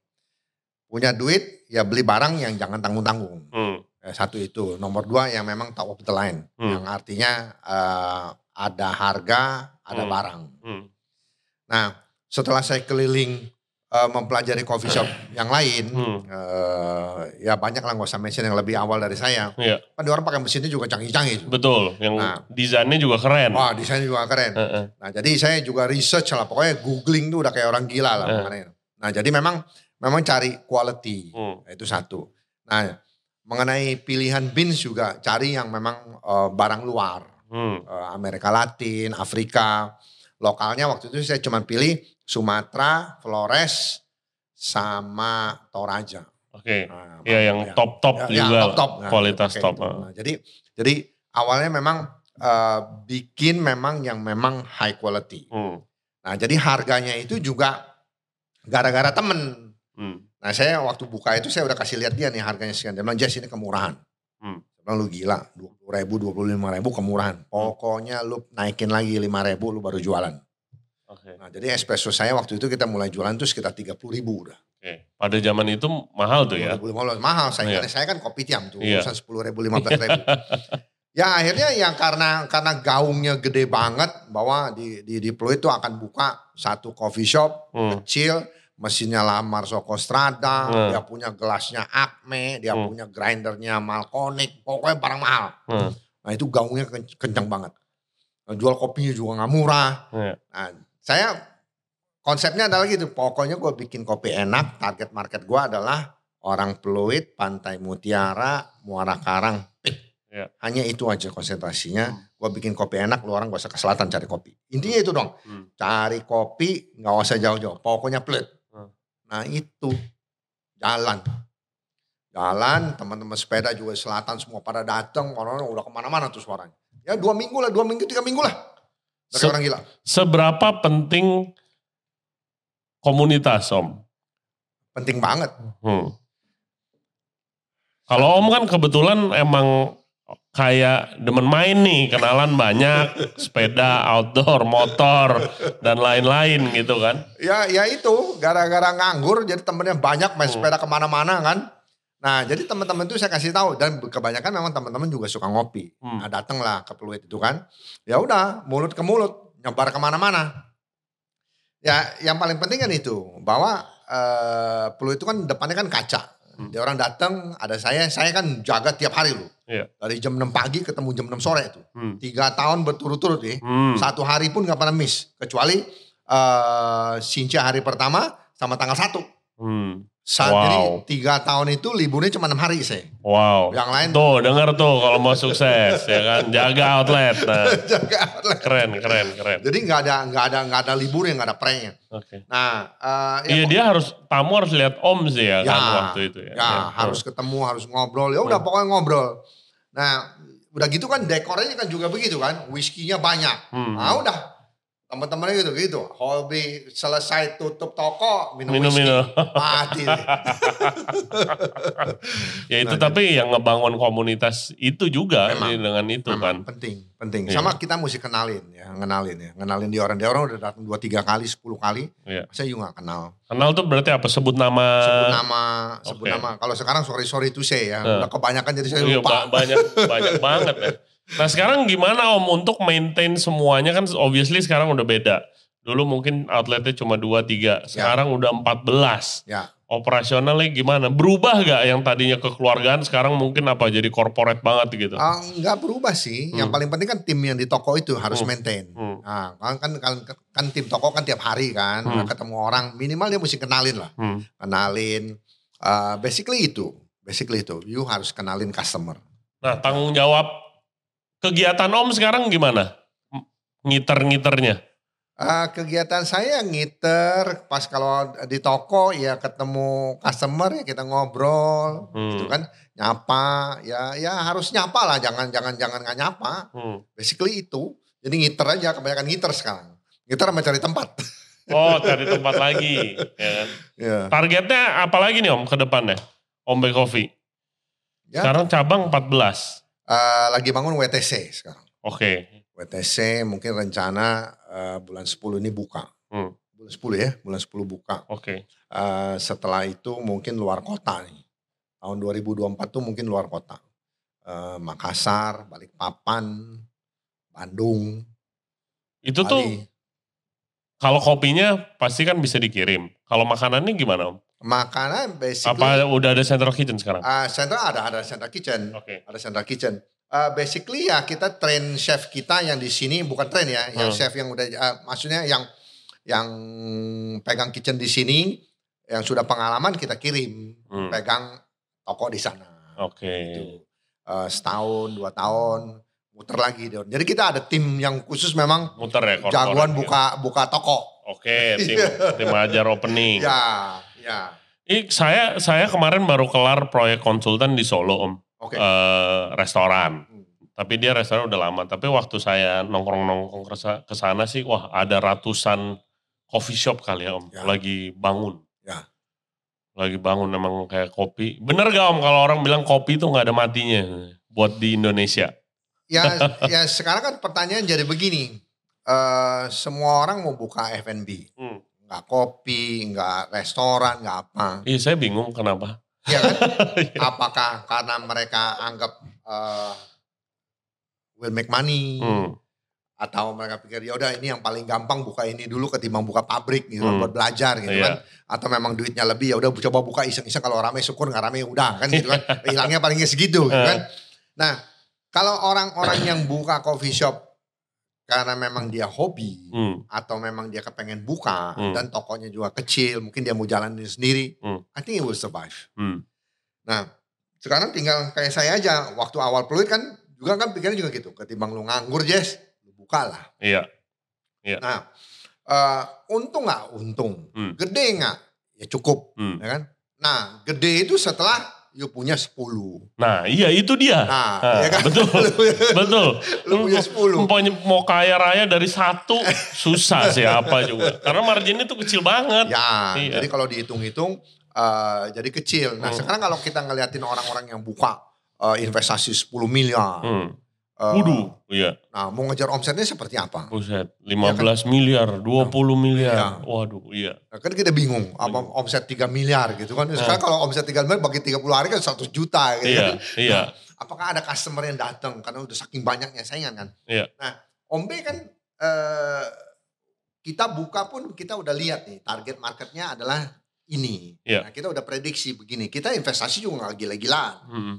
Punya duit, ya beli barang yang jangan tanggung-tanggung. Hmm. Eh, satu itu. Nomor dua yang memang top of the line. Hmm. Yang artinya eh, ada harga, ada Hmm. barang. Hmm. Nah, setelah saya keliling eh, mempelajari coffee shop yang lain, Hmm. eh, ya banyak lah nggak usah mention yang lebih awal dari saya. Iya, Kan orang pakai mesinnya juga canggih-canggih. betul. Yang Nah. desainnya juga keren. Wah, desainnya juga keren. Heeh. Nah, jadi saya juga research lah. Pokoknya googling tuh udah kayak orang gila lah. Eh. mengenai. Nah, jadi memang memang cari quality. Hmm. Itu satu. Nah, mengenai pilihan beans juga cari yang memang eh, barang luar. Hmm. Amerika Latin, Afrika. Lokalnya waktu itu saya cuma pilih Sumatera, Flores, sama Toraja. Oke. Nah, Iya yang top-top ya, ya, juga. top-top. Nah, kualitas pakai top. itu. Nah, jadi jadi awalnya memang eh, bikin memang yang memang high quality. Hmm. Nah, jadi harganya itu juga gara-gara temen. Hmm. Nah, saya waktu buka itu saya udah kasih lihat dia nih harganya sekian. Dia bilang, Jess ini kemurahan. Hmm. Bilang, lu gila, 20 ribu, 25 ribu kemurahan. Pokoknya lu naikin lagi 5 ribu, lu baru jualan. Oke. Nah, jadi espresso saya waktu itu kita mulai jualan tuh sekitar 30 ribu udah. Oke. Pada zaman itu mahal tuh ya. 2015 mahal, saya, Iya. saya kan kopi tiam tuh, Iya. urusan 10 ribu, 15 ribu. ya akhirnya yang karena karena gaungnya gede banget bahwa di di di Pluit itu akan buka satu coffee shop Hmm. kecil, mesinnya Lamar Soko Strada, Hmm. dia punya gelasnya Acme, dia Hmm. punya grindernya Malconic, pokoknya barang mahal. Hmm. Nah itu gaungnya ken- kencang banget. Nah, Jual kopinya juga nggak murah. Iya. Nah, saya konsepnya adalah gitu, pokoknya gue bikin kopi enak, target market gue adalah orang Pluit, Pantai Mutiara, Muara Karang, Pik. Iya. Hanya itu aja konsentrasinya. Hmm. Gue bikin kopi enak, lu orang gak usah ke selatan cari kopi. Intinya itu dong. Hmm. Cari kopi, gak usah jauh-jauh. Pokoknya Pluit. Hmm. Nah itu, jalan. Jalan, teman-teman sepeda juga selatan semua pada datang, orang udah ke mana-mana tuh suaranya. Ya dua minggu lah, dua minggu, tiga minggu lah. Dari Se- orang gila. Seberapa penting komunitas om? Penting banget. Hmm. Kalau om kan kebetulan emang kayak demen main nih, kenalan banyak, sepeda, outdoor, motor, dan lain-lain gitu kan. Ya, ya itu gara-gara nganggur jadi temennya banyak main Hmm. sepeda ke mana-mana kan. Nah jadi teman-teman itu saya kasih tahu dan kebanyakan memang teman-teman juga suka ngopi. Hmm. Nah datang lah ke Pluit itu kan. Ya udah mulut ke mulut nyebar ke mana-mana. Ya yang paling penting kan itu bahwa eh, Pluit itu kan depannya kan kaca. Hmm. Dia orang datang ada saya, saya kan jaga tiap hari loh. Iya. Dari jam 6 pagi ketemu jam 6 sore itu. Hmm. Tiga tahun berturut-turut ya. Hmm. Satu hari pun gak pernah miss. Kecuali eh Sinca hari pertama sama tanggal satu. Hmm. Saat Wow. Jadi tiga tahun itu liburnya cuma enam hari saya. Wow. Yang lain Tuh denger tuh kalau mau sukses ya kan jaga outlet. Nah, jaga outlet. keren keren keren. Jadi nggak ada nggak ada nggak ada liburnya nggak ada pranknya. Oke. Nah, eh, ya, Iya dia harus tamu harus lihat om sih ya, Ya, kan waktu itu ya. ya harus ketemu harus ngobrol ya udah pokoknya ngobrol. Nah udah gitu kan dekornya kan juga begitu kan, whisky-nya banyak. Hmm. Nah udah teman-temannya gitu gitu. Hobi selesai tutup toko minum, Minum whisky. minum. Mati. Ya itu Nah, tapi yang ngebangun komunitas itu juga Memang. dengan itu Memang kan. penting, penting. Iya. Sama kita mesti kenalin ya, kenalin ya, kenalin di orang. Dia orang udah datang dua tiga kali, sepuluh kali. Iya. Saya juga gak kenal. Kenal tuh berarti apa? Sebut nama. Sebut nama, sebut nama. Kalau sekarang sorry sorry to say ya, Eh. udah kebanyakan jadi saya Iya, lupa. ba- banyak banyak banget ya. Nah sekarang gimana om untuk maintain semuanya kan obviously sekarang udah beda. Dulu mungkin outletnya cuma 2 3, sekarang udah 14. Ya, Operasionalnya gimana? Berubah gak yang tadinya kekeluargaan sekarang mungkin apa jadi corporate banget gitu? Ah, nggak berubah sih. Yang Hmm. paling penting kan tim yang di toko itu harus Hmm. maintain. Hmm. Nah, kan, kan, kan, kan tim toko kan tiap hari kan, Hmm. ketemu orang, minimal dia mesti kenalin lah. Hmm. Kenalin, Ah, basically itu. Basically itu, you harus kenalin customer. Nah tanggung jawab Kegiatan Om sekarang gimana? Ngiter-ngiternya? Ah, kegiatan saya ngiter pas kalau di toko ya ketemu customer ya kita ngobrol Hmm. gitu kan nyapa ya ya harus nyapa lah jangan jangan jangan nggak nyapa Hmm. basically itu jadi ngiter aja kebanyakan ngiter sekarang ngiter sama cari tempat Oh, cari tempat lagi. Ya kan? ya Targetnya apa lagi nih Om ke depannya? Om Bay Coffee. Ya. Sekarang cabang 14. Ah, lagi bangun WTC sekarang Oke. WTC mungkin rencana eh, bulan 10 ini buka Hmm. bulan 10 ya bulan 10 buka Oke. Eh, setelah itu mungkin luar kota nih. Tahun 2024 tuh mungkin luar kota. Eh, Makassar, Balikpapan, Bandung, Itu tuh Bali. kalau kopinya pasti kan bisa dikirim. Kalau makanannya gimana Om? Makanan basically, Apa udah ada central kitchen sekarang? eh, central ada, ada central kitchen. Oke. Ada central kitchen. Eh, basically ya kita train chef kita yang di sini, bukan train ya, yang Hmm. chef yang udah, eh, maksudnya yang yang pegang kitchen di sini, yang sudah pengalaman kita kirim, Hmm. pegang toko di sana. Oke. gitu. Eh, setahun dua tahun muter lagi Don. jadi kita ada tim yang khusus memang Muter ya jagoan ya. buka buka toko Oke, tim tim ajar opening. ya ya saya saya kemarin baru kelar proyek konsultan di Solo Om. oke Eh, restoran. Hmm. Tapi dia restoran udah lama. Tapi waktu saya nongkrong-nongkrong ke- sana sih, wah ada ratusan coffee shop kali ya Om. Ya. Lagi bangun. Ya. Lagi bangun emang kayak kopi. Bener gak Om kalau orang bilang kopi itu nggak ada matinya buat di Indonesia? ya ya sekarang kan pertanyaan jadi begini Eh, semua orang mau buka F&B Hmm. Nggak kopi nggak restoran nggak apa Iya saya bingung kenapa. ya kan apakah karena mereka anggap eh, will make money Hmm. atau mereka pikir ya udah ini yang paling gampang buka ini dulu ketimbang buka pabrik gitu Hmm. buat belajar gitu Iya. kan atau memang duitnya lebih ya udah coba buka iseng-iseng kalau rame syukur nggak rame udah kan gitu kan hilangnya palingnya segitu gitu kan nah kalau orang-orang yang buka coffee shop karena memang dia hobi Hmm. atau memang dia kepengen buka Hmm. dan tokonya juga kecil mungkin dia mau jalanin sendiri Hmm. I think it will survive Hmm. nah sekarang tinggal kayak saya aja waktu awal peluit kan juga kan pikirnya juga gitu ketimbang lu nganggur Jess lu buka lah Iya. Nah, eh, untung nggak? Untung. Hmm. Gede nggak? Ya cukup, Hmm. ya kan? Nah, gede itu setelah you punya 10. Nah iya itu dia. Nah, Ah, ya kan? betul. Betul. Lu punya 10. Mau, mau kaya raya dari satu susah siapa juga. Karena marginnya tuh kecil banget. Ya, Iya. jadi kalau dihitung-hitung eh, jadi kecil. Nah, Hmm. sekarang kalau kita ngeliatin orang-orang yang buka eh, investasi 10 miliar. Hmm. Eh, Waduh, iya. Nah, mau ngejar omsetnya seperti apa? Buset, 15 miliar, 20 miliar. Iya. Waduh, iya. Nah, kan kita bingung, apa omset 3 miliar gitu kan. Sekarang kalau omset 3 miliar bagi 30 hari kan 100 juta gitu Iya, kan. iya. apakah ada customer yang datang karena udah saking banyaknya saingan kan. Iya. Nah, Om B kan eh, kita buka pun kita udah lihat nih target marketnya adalah ini. Iya. Nah, kita udah prediksi begini. Kita investasi juga nggak gila-gilaan. Hmm.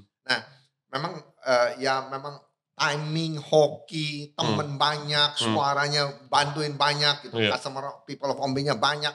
Memang eh, ya memang timing hoki, temen banyak, Hmm. suaranya bantuin banyak gitu. Iya. Customer people of Om B-nya banyak.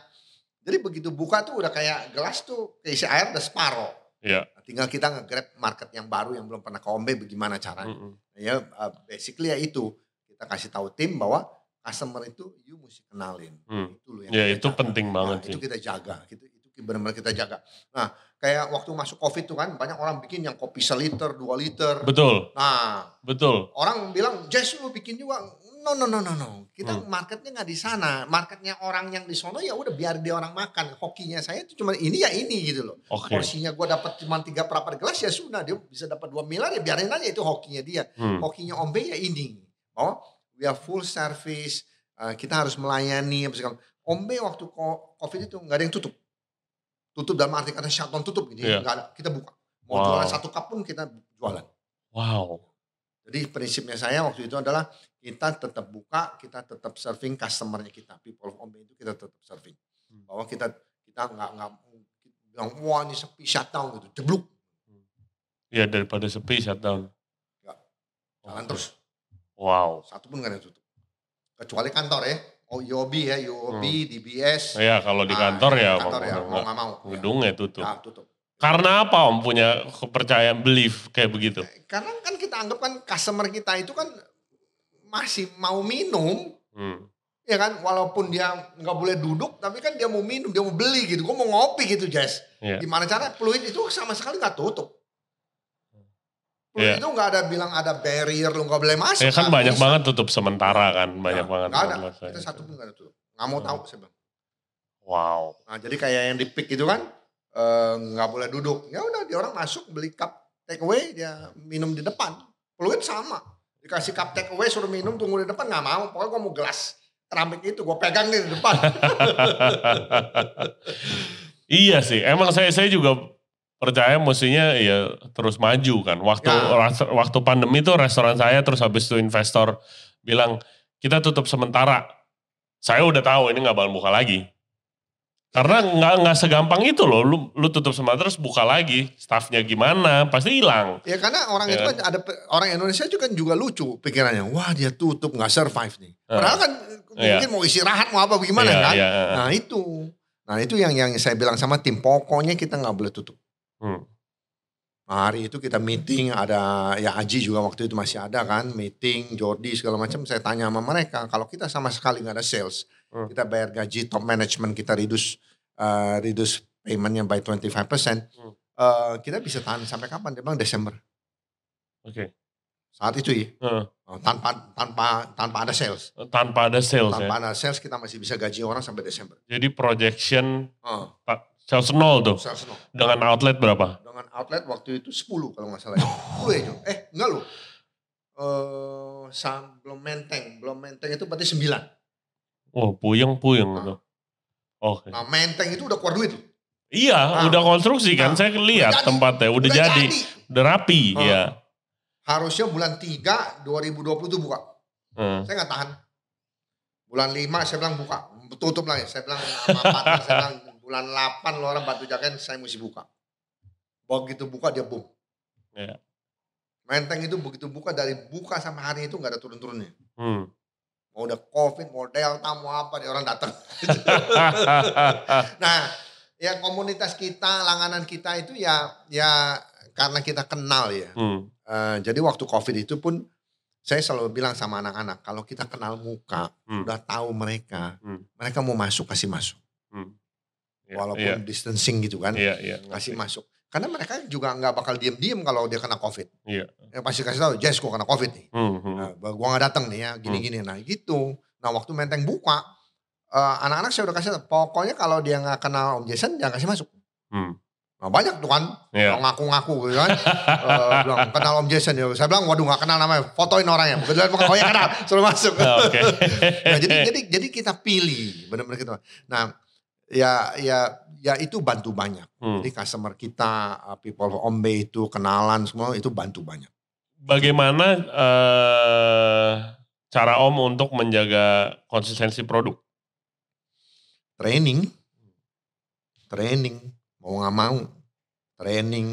Jadi begitu buka tuh udah kayak gelas tuh keisi air udah separoh. Iya. Nah, tinggal kita nge-grab market yang baru yang belum pernah ke Om B bagaimana caranya. Hmm. Ya uh, basically ya itu. Kita kasih tahu tim bahwa customer itu you mesti kenalin. Hmm. Itu loh yang Ya itu jaga. penting banget Nah, sih. Itu kita jaga. Itu itu benar-benar kita jaga. Nah, kayak waktu masuk Covid tuh kan banyak orang bikin yang kopi seliter, dua liter. Betul, Nah, betul. orang bilang, "Jess lu bikin juga." No, no, no, no, no. Kita Hmm. marketnya nggak di sana. Marketnya orang yang di sono ya udah biar dia orang makan. Hokinya saya itu cuma ini ya ini gitu loh Oke. porsinya gue dapat cuma tiga perapat gelas ya sudah dia bisa dapat dua miliar ya biarin aja itu hokinya dia Hmm. hokinya Om B ya ini bahwa we are full service uh, kita harus melayani apa segala Om B waktu covid itu nggak ada yang tutup tutup dalam arti kata shutdown tutup gitu Iya. nggak ada kita buka. Mau Wow. jualan satu cup pun kita jualan. Wow. jadi prinsipnya saya waktu itu adalah kita tetap buka kita tetap serving customernya kita. People of Om B itu kita tetap serving. Hmm. bahwa kita kita nggak nggak bilang wah ini sepi shutdown gitu. Jeblok. Ya daripada sepi shutdown. Ya, jalan terus. Wow. satu pun nggak ada tutup. Kecuali kantor ya oh UOB ya UOB DBS Ya kalau di Ah, kantor ya, kantor ya mau nggak mau ya, gedungnya tutup. ya, tutup Karena apa Om punya kepercayaan belief kayak begitu? Karena kan kita anggap kan customer kita itu kan masih mau minum, Hmm. ya kan? Walaupun dia nggak boleh duduk, tapi kan dia mau minum, dia mau beli gitu. Gue mau ngopi gitu, Jess. Iya. Gimana cara peluit itu sama sekali nggak tutup. Iya. itu nggak ada bilang ada barrier, lu nggak boleh masuk. Ya kan nggak banyak bisa. banget tutup sementara kan, banyak Nggak, banget. Nggak ada, masalah. kita satu pun nggak ada tutup. Nggak mau Hmm. tahu saya bilang. Wow. Nah jadi kayak yang di pick itu kan eh, nggak boleh duduk. Ya udah dia orang masuk beli cup take away dia minum di depan. Peluit sama. Dikasih cup take away suruh minum tunggu di depan nggak mau. Pokoknya gue mau gelas keramik itu gue pegang nih di depan. iya sih, emang saya saya juga percaya mestinya ya terus maju kan. Waktu Ya. waktu pandemi itu restoran saya terus habis itu investor bilang kita tutup sementara. Saya udah tahu ini nggak bakal buka lagi. Karena nggak nggak segampang itu loh, lu, lu tutup sementara terus buka lagi, staffnya gimana, pasti hilang. ya karena orang itu Ya. kan ada orang Indonesia juga juga lucu pikirannya. Wah dia tutup nggak survive nih. Padahal kan Iya. mungkin mau istirahat mau apa gimana Iya, kan. iya. Nah itu. Nah itu yang yang saya bilang sama tim. Pokoknya kita nggak boleh tutup. Hmm. Nah, hari itu kita meeting ada ya Aji juga waktu itu masih ada kan meeting Jordi segala macam saya tanya sama mereka kalau kita sama sekali nggak ada sales hmm. kita bayar gaji top management kita reduce uh, reduce paymentnya by 25% hmm. uh, kita bisa tahan sampai kapan dia bilang Desember oke okay. saat itu ya hmm. Oh, tanpa tanpa tanpa ada sales eh, tanpa ada sales tanpa ya? ada sales kita masih bisa gaji orang sampai Desember jadi projection uh. 100 tuh. 100. Dengan outlet berapa? Dengan outlet waktu itu 10 kalau nggak salah. Gue ya, ya Eh, enggak loh. Eh, uh, belum menteng. Belum menteng itu berarti 9. Oh, puyeng-puyeng nah. tuh. Oke. Okay. Nah, menteng itu udah keluar duit loh. Iya, nah, udah konstruksi kan. Nah, saya lihat tempatnya udah, udah jadi. jadi, udah rapi hmm. ya. Harusnya bulan 3 2020 itu buka. Hmm. Saya nggak tahan. Bulan 5 saya bilang buka, tutup lagi. Ya. Saya bilang saya bilang bulan 8 lo orang batu jaken saya mesti buka begitu buka dia boom Iya. menteng itu begitu buka dari buka sampai hari itu nggak ada turun-turunnya Hmm. mau udah covid mau delta mau apa dia orang datang nah ya komunitas kita langganan kita itu ya ya karena kita kenal ya Hmm. Eh, jadi waktu covid itu pun saya selalu bilang sama anak-anak kalau kita kenal muka Hmm. udah tahu mereka Hmm. mereka mau masuk kasih masuk Hmm. Iya, walaupun iya, distancing gitu kan iya, iya, kasih masuk. Karena mereka juga nggak bakal diem-diem kalau dia kena covid. Iya. ya pasti kasih tahu Jess gua kena covid nih. Hmm, hmm. Nah, gua nggak datang nih ya gini-gini. Nah gitu. Nah waktu menteng buka eh, anak-anak saya udah kasih tahu pokoknya kalau dia nggak kenal Om Jason jangan kasih masuk. Hmm. nah banyak tuh kan yang ngaku-ngaku gitu kan. Eh, bilang kenal Om Jason ya? Saya bilang waduh nggak kenal namanya fotoin orangnya. Lihat muka, oh ya kenal suruh masuk. Ah, Oke. nah, jadi jadi jadi kita pilih benar-benar kita nah ya ya ya itu bantu banyak Hmm. jadi customer kita uh, people Ombe itu kenalan semua itu bantu banyak Bagaimana eh, cara Om untuk menjaga konsistensi produk? training training mau nggak mau training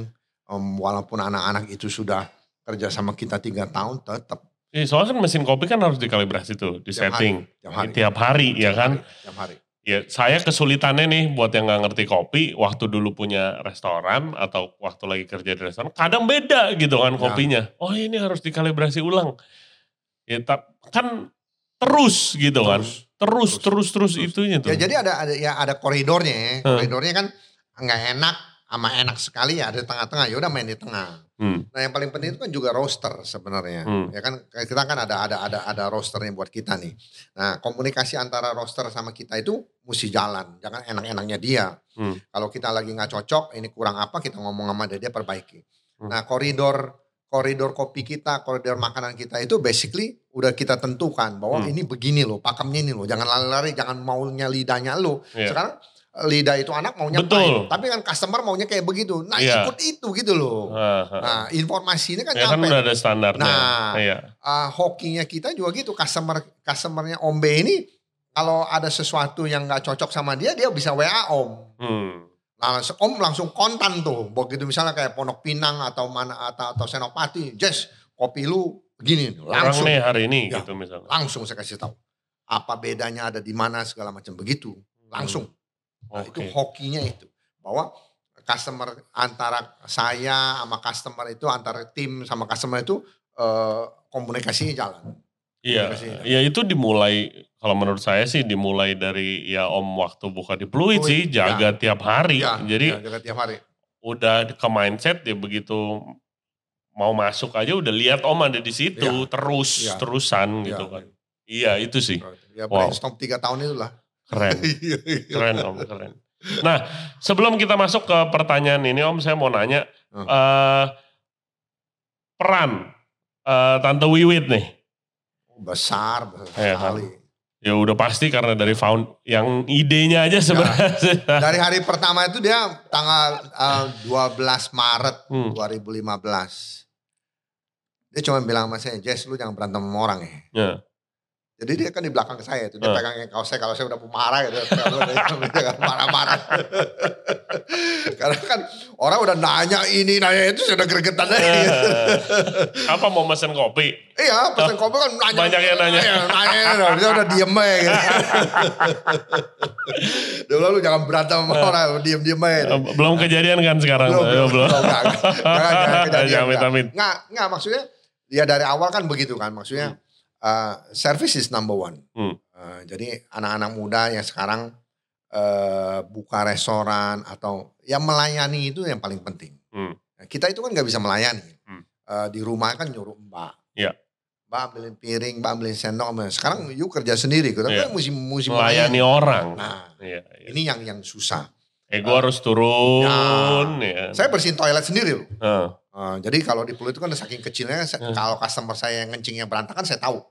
Em, walaupun anak-anak itu sudah kerja sama kita tiga tahun tetap Eh, soalnya kan mesin kopi kan harus dikalibrasi tuh, di Tiap setting tiap hari. tiap hari, ya kan? tiap hari Ya, saya kesulitannya nih buat yang nggak ngerti kopi, waktu dulu punya restoran atau waktu lagi kerja di restoran, kadang beda gitu kan Ya. kopinya. Oh ini harus dikalibrasi ulang. Ya, kan terus gitu kan, Terus. terus terus terus, Terus. itunya tuh. Ya jadi ada ada ya ada koridornya ya. Hmm. Koridornya kan nggak enak sama enak sekali ya ada di tengah-tengah. Ya udah main di tengah. Hmm, Nah yang paling penting itu kan juga roster sebenarnya. Hmm. Ya kan kita kan ada ada ada ada rosternya buat kita nih. Nah komunikasi antara roster sama kita itu mesti jalan. Jangan enak-enaknya dia. Hmm. Kalau kita lagi nggak cocok, ini kurang apa kita ngomong sama dia, dia perbaiki. Hmm. Nah koridor koridor kopi kita, koridor makanan kita itu basically udah kita tentukan bahwa Hmm. ini begini loh, pakemnya ini loh. Jangan lari-lari, jangan maunya lidahnya lo. Iya. Sekarang lidah itu anak maunya Betul. pahit. Tapi kan customer maunya kayak begitu. Nah Iya. ikut itu gitu loh. Ah, ah. Nah informasi ini kan ya kan nyampe. udah ada standarnya. Nah. Iya. Ah, hokinya kita juga gitu. Customer customernya Om B ini kalau ada sesuatu yang nggak cocok sama dia, dia bisa WA Om. Hmm. Nah, langsung- Om langsung kontan tuh. Begitu misalnya kayak Pondok Pinang atau mana atau, atau Senopati, Jess kopi lu begini. Orang Langsung, nih hari ini Ya. gitu misalnya. langsung saya kasih tahu. Apa bedanya ada di mana segala macam begitu. Langsung. Nah, itu Oke. hokinya itu. Bahwa customer antara saya sama customer itu antara tim sama customer itu eh, komunikasinya jalan. Iya, ya itu dimulai kalau menurut saya sih dimulai dari ya Om waktu buka di Pluit sih jaga tiap hari. Iya, Jadi iya, jaga tiap hari. udah ke mindset ya begitu mau masuk aja udah lihat Om ada di situ Iya. terus Iya. terusan Iya. gitu kan. Iya itu sih Ya Wow. brainstorm tiga tahun itu lah. Keren, Iya, iya. keren Om keren. Nah sebelum kita masuk ke pertanyaan ini Om saya mau nanya Hmm. eh, peran eh, Tante Wiwit nih. Besar, besar Iya, sekali. Ya udah pasti karena dari found yang idenya aja sebenarnya. Dari hari pertama itu dia tanggal eh, 12 Maret Hmm. 2015. Dia cuma bilang sama saya, Jess lu jangan berantem sama orang ya. Ya. Jadi dia kan di belakang saya itu, dia Hmm. pegangin kaos saya, kalau saya udah marah gitu, marah-marah. Karena kan orang udah nanya ini, nanya itu, sudah gregetan aja. gitu. Apa mau mesen kopi? Iya, pesan kopi kan nanya. Banyak yang nanya. Iya, nanya, dia udah diem aja gitu. dia bilang lu jangan berantem sama orang, diem-diem aja. Eh, Belum kejadian kan sekarang? Belum, belum, belum. belum, enggak, enggak. Jangan, jangan kejadian. Enggak, enggak, maksudnya ya dari awal kan begitu kan, maksudnya uh, service is number one. Hmm. Uh, jadi anak-anak muda yang sekarang uh, buka restoran atau yang melayani itu yang paling penting. Hmm. Nah, kita itu kan nggak bisa melayani. Hmm. Uh, di rumah kan nyuruh mbak. Iya. Mbak ambilin piring, mbak ambilin sendok. Sekarang yuk kerja sendiri. Tapi Iya. kan mesti, mesti Melayani orang. Nah, Iya, iya. ini yang yang susah. Ego harus turun. Ya. Saya bersihin toilet sendiri loh. Eh, Uh, jadi kalau di Pulau itu kan saking kecilnya, Hmm. kalau customer saya yang ngencingnya berantakan saya tahu.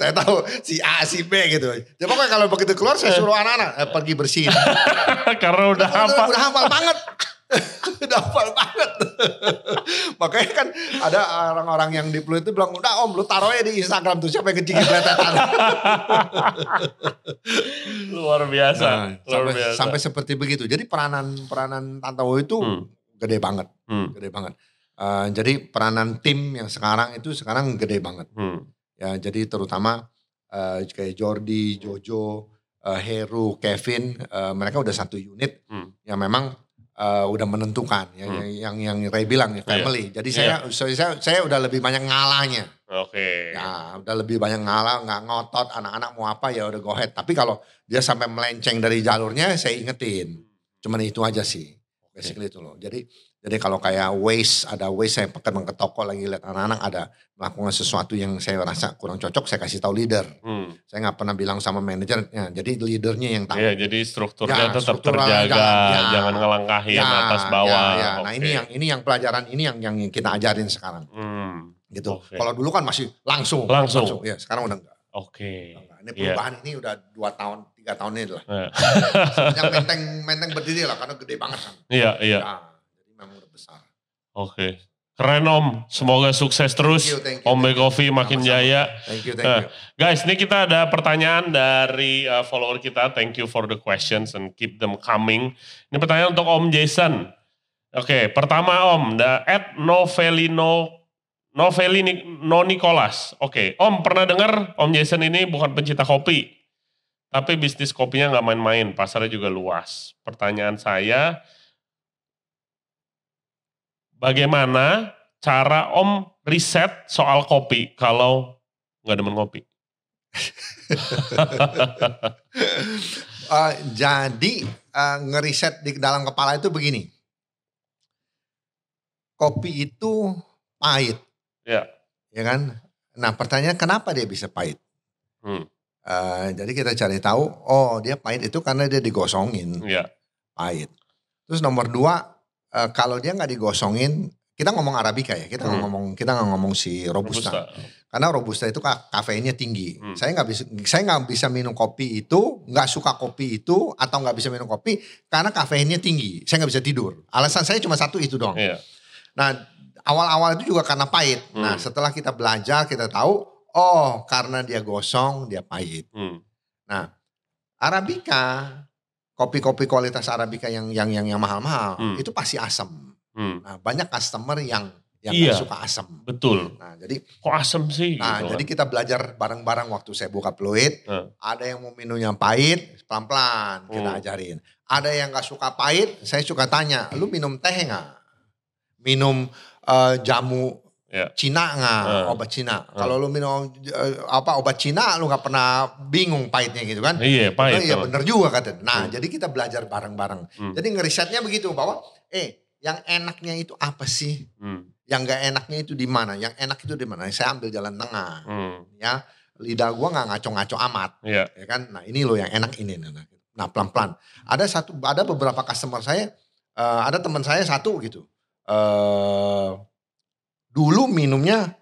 saya tahu si A, si B gitu. Jadi pokoknya kalau begitu keluar saya suruh anak-anak eh, pergi bersihin. Karena udah apa? udah hafal banget. udah hafal banget. Makanya kan ada orang-orang yang di itu bilang, udah om lu taruh aja di Instagram tuh siapa yang kencingin beletetan. Luar biasa. Nah, luar sampai, biasa. sampai seperti begitu. Jadi peranan peranan Tantowo itu Hmm. gede banget. Hmm, gede banget. Eh, jadi peranan tim yang sekarang itu sekarang gede banget. hmm, Ya, jadi terutama eh, kayak Jordi, Jojo, eh, Heru, Kevin, eh, mereka udah satu unit Hmm. yang memang eh, udah menentukan yang Hmm. yang yang, yang Ray bilang ya, family. Jadi saya, saya saya saya udah lebih banyak ngalahnya. Oke. Ya, udah lebih banyak ngalah, nggak ngotot anak-anak mau apa ya udah go ahead. Tapi kalau dia sampai melenceng dari jalurnya saya ingetin. Cuman itu aja sih. Basically itu loh. Jadi jadi kalau kayak waste, ada waste saya pekan ke toko lagi lihat anak-anak ada melakukan sesuatu yang saya rasa kurang cocok, saya kasih tahu leader. Hmm. Saya nggak pernah bilang sama manajernya. Jadi leadernya yang tahu. Iya, jadi strukturnya Ya, tetap strukturalnya terjaga, jalan, ya. jangan ngelangkahin Ya, atas bawah. ya, ya. Nah Oke. ini yang ini yang pelajaran ini yang yang kita ajarin sekarang Hmm, gitu. Oke. Kalau dulu kan masih langsung. Langsung. Ya sekarang udah enggak. Oke. Ini Iya. perubahan ini udah dua tahun, tiga tahun ini lah. Eh, Yang menteng menteng berdiri lah karena gede banget kan. Iya, iya. Ya, jadi memang udah besar. Oke. Keren Om. Semoga sukses terus. Thank you, thank you, Om. Coffee makin Sama-sama. jaya. Thank you, thank Eh, you. Guys, ini kita ada pertanyaan dari uh, follower kita. Thank you for the questions and keep them coming. Ini pertanyaan untuk Om Jason. Oke, pertama Om, da, at Novelino Noveli No Nicolas. Oke, Om pernah dengar Om Jason ini bukan pencinta kopi, tapi bisnis kopinya nggak main-main, pasarnya juga luas. Pertanyaan saya, bagaimana cara Om riset soal kopi kalau nggak demen kopi? Eh, jadi eh, ngeriset di dalam kepala itu begini. Kopi itu pahit. Ya. Ya kan? Nah pertanyaan kenapa dia bisa pahit? Hmm. Eh, jadi kita cari tahu, oh dia pahit itu karena dia digosongin, Ya, pahit. Terus nomor dua, eh, kalau dia nggak digosongin, kita ngomong arabica ya, kita Hmm. ngomong kita nggak ngomong si robusta. robusta. Karena robusta itu ka- kafeinnya tinggi. Hmm. Saya nggak bisa saya nggak bisa minum kopi itu, nggak suka kopi itu atau nggak bisa minum kopi karena kafeinnya tinggi. Saya nggak bisa tidur. Alasan saya cuma satu itu dong. Iya. Nah, awal-awal itu juga karena pahit. Nah, Hmm. setelah kita belajar, kita tahu, oh, karena dia gosong, dia pahit. Hmm. Arabica, kopi-kopi kualitas Arabica yang yang yang yang mahal-mahal, Hmm. itu pasti asam. Hmm. Nah, banyak customer yang yang Iya. suka asam. Betul. Nah, jadi Kok asem sih? nah gitu jadi kan. kita belajar bareng-bareng waktu saya buka peluit. Hmm. Ada yang mau minumnya pahit, pelan-pelan kita Hmm. ajarin. Ada yang nggak suka pahit, saya suka tanya, lu minum teh nggak? Minum eh, jamu Ya. Cina nggak? Hmm. Obat Cina. Kalau lu minum eh, apa obat Cina, lu nggak pernah bingung pahitnya gitu kan? Iya, pahit. Iya bener juga katanya. Nah Hmm. jadi kita belajar bareng-bareng. Hmm. Jadi ngerisetnya begitu bahwa eh yang enaknya itu apa sih? Hmm. Yang nggak enaknya itu di mana? Yang enak itu di mana? Saya ambil jalan tengah. Hmm. Ya lidah gua nggak ngaco-ngaco amat, Iya. ya kan? Nah ini loh yang enak ini. Nah, Nah pelan-pelan. Ada satu, ada beberapa customer saya, eh, ada teman saya satu gitu. eh dulu minumnya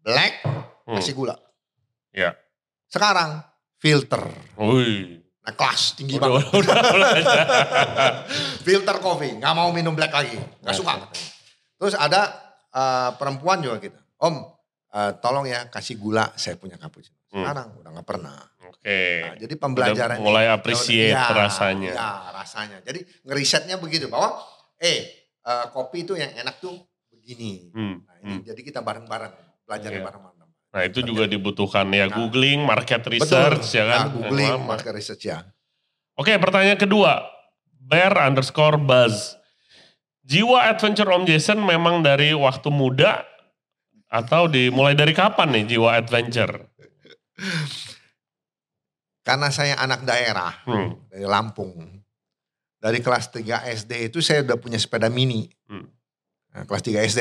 black Hmm. kasih gula. Iya. Sekarang filter. Wih. Nah kelas tinggi Udah, banget. udah, udah, udah. filter coffee, nggak mau minum black lagi, nggak suka. Terus ada eh, perempuan juga gitu, Om, eh, tolong ya kasih gula, saya punya cappuccino. Hmm. Sekarang udah nggak pernah. Oke. Nah, jadi pembelajaran Udah mulai appreciate Ya, rasanya. Ya, rasanya. Jadi ngerisetnya begitu bahwa, eh eh, kopi itu yang enak tuh begini. Hmm. Nah, ini, Jadi kita bareng-bareng belajar Iya. bareng-bareng. Nah itu juga dibutuhkan ya Nah. googling, market research ya kan. Nah, googling, lama. market research ya. Oke pertanyaan kedua. Bear underscore buzz. Jiwa adventure Om Jason memang dari waktu muda atau dimulai dari kapan nih jiwa adventure? Karena saya anak daerah Hmm. dari Lampung. Dari kelas 3 SD itu saya udah punya sepeda mini. Hmm. Nah, kelas 3 SD.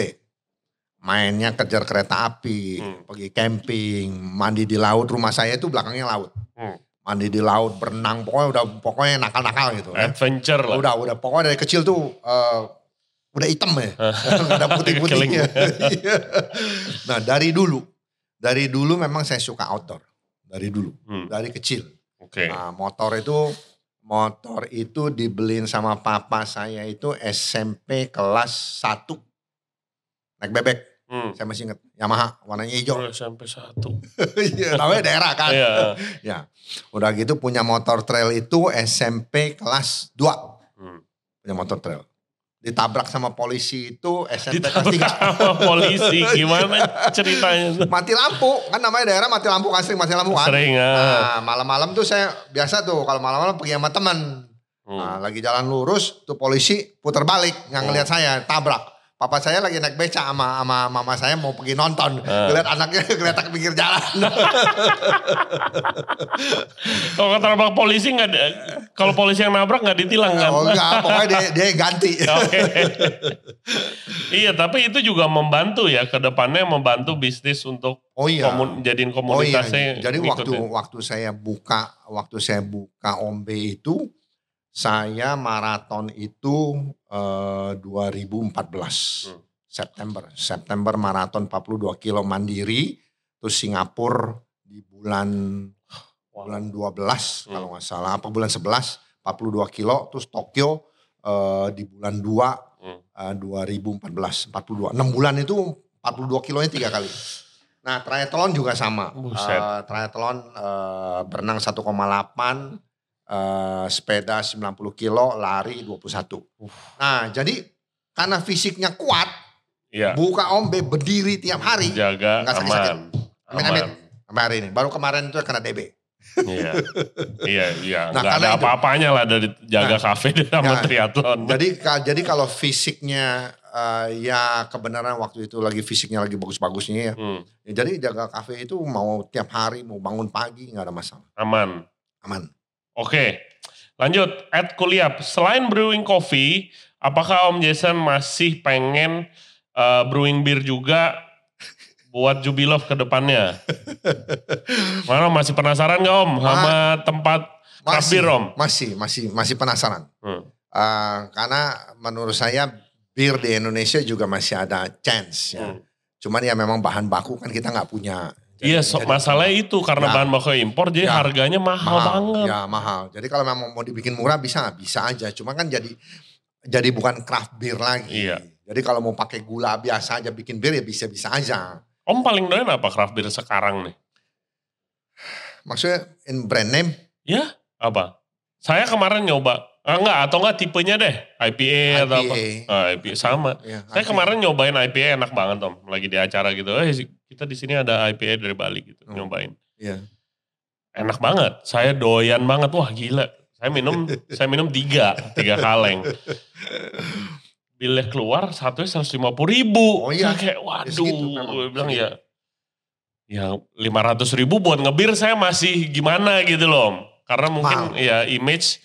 Mainnya kejar kereta api, Hmm. pergi camping, mandi di laut. Rumah saya itu belakangnya laut. Hmm. Mandi di laut, berenang, pokoknya udah pokoknya nakal-nakal gitu. ya. Adventure lah. Udah, udah pokoknya dari kecil tuh eh, udah hitam ya. Nggak ada putih-putihnya. Nah dari dulu, dari dulu memang saya suka outdoor. Dari dulu, Hmm. dari kecil. Oke. Nah, motor itu motor itu dibeliin sama papa saya itu SMP kelas 1. Naik bebek, Hmm. saya masih ingat. Yamaha warnanya hijau. Udah sampai satu. Iya, namanya daerah kan. Iya. Ya. Udah gitu punya motor trail itu SMP kelas 2. Hmm. Punya motor trail. Ditabrak sama polisi itu SMP kelas Ditabrak 3. sama polisi. Gimana ceritanya? Mati lampu, kan namanya daerah mati lampu kan sering mati lampu kan. Sering ah. Nah, malam-malam tuh saya biasa tuh kalau malam-malam pergi sama teman. Hmm. Nah, lagi jalan lurus tuh polisi putar balik nggak ngelihat saya tabrak. Papa saya lagi naik beca sama sama mama saya mau pergi nonton. Ah. Ngeliat anaknya geletak pinggir jalan. Kalau ketabrak polisi nggak, ada- kalau polisi yang nabrak nggak ditilang kan? oh enggak, pokoknya dia, dia ganti. Oke. iya, tapi itu juga membantu ya ke depannya membantu bisnis untuk Oh iya. komun, jadiin Oh iya. komunitasnya. Jadi waktu ngikutin. waktu saya buka waktu saya buka Ombe itu saya maraton itu eh, 2014 Hmm. September. September maraton 42 kilo mandiri terus Singapura di bulan Wow. bulan 12 Hmm. kalau nggak salah apa bulan 11 42 kilo terus Tokyo eh, di bulan 2 Hmm. eh, 2014 42 6 bulan itu 42 kilonya tiga kali. Nah triathlon juga sama. Buset. Eh, triathlon eh, berenang 1,8 eh, sepeda 90 kilo lari 21. Nah jadi karena fisiknya kuat Iya. buka ombe berdiri tiap hari Jaga Nggak sakit-sakit. aman. Amin, amin. sampai hari ini. Baru kemarin itu kena DB. Iya. iya, iya. Nah, karena ada apa-apanya lah dari jaga Nah, kafe sama nah, triathlon. Jadi jadi kalau fisiknya eh, ya kebenaran waktu itu lagi fisiknya lagi bagus-bagusnya ya. Hmm, Ya, Jadi jaga kafe itu mau tiap hari mau bangun pagi nggak ada masalah. aman. Aman. Oke, lanjut. Ed Kuliap, selain brewing coffee, apakah Om Jason masih pengen eh, brewing beer juga buat Jubilov ke depannya? Mana masih penasaran gak Om sama tempat beer Om? Masih, masih, masih penasaran. Hmm. Eh, karena menurut saya bir di Indonesia juga masih ada chance ya. Hmm. Cuman ya memang bahan baku kan kita nggak punya. Iya, so, masalahnya itu karena Ya. bahan baku impor, jadi Ya. harganya mahal, banget. Ya mahal. Jadi kalau memang mau dibikin murah bisa? Bisa aja. Cuma kan jadi jadi bukan craft beer lagi. Iya. Jadi kalau mau pakai gula biasa aja bikin bir ya bisa-bisa aja. Om paling doyan apa craft beer sekarang nih? Maksudnya in brand name? Ya, apa? Saya kemarin nyoba Ah, enggak, atau enggak tipenya deh. IPA, atau apa. IPA. Ah, IPA sama. Ya, Saya IPA. kemarin nyobain IPA enak banget Om. Lagi di acara gitu. Eh kita di sini ada IPA dari Bali gitu. Hmm. Nyobain. Iya. Enak banget. Saya doyan banget. Wah gila. Saya minum saya minum tiga. Tiga kaleng. Bilnya keluar satunya 150 ribu. Oh iya. Saya kayak Ya, waduh. segitu memang. Gue bilang Segitu. ya. Ya 500 ribu buat ngebir saya masih gimana gitu loh. Karena mungkin Mahal. ya image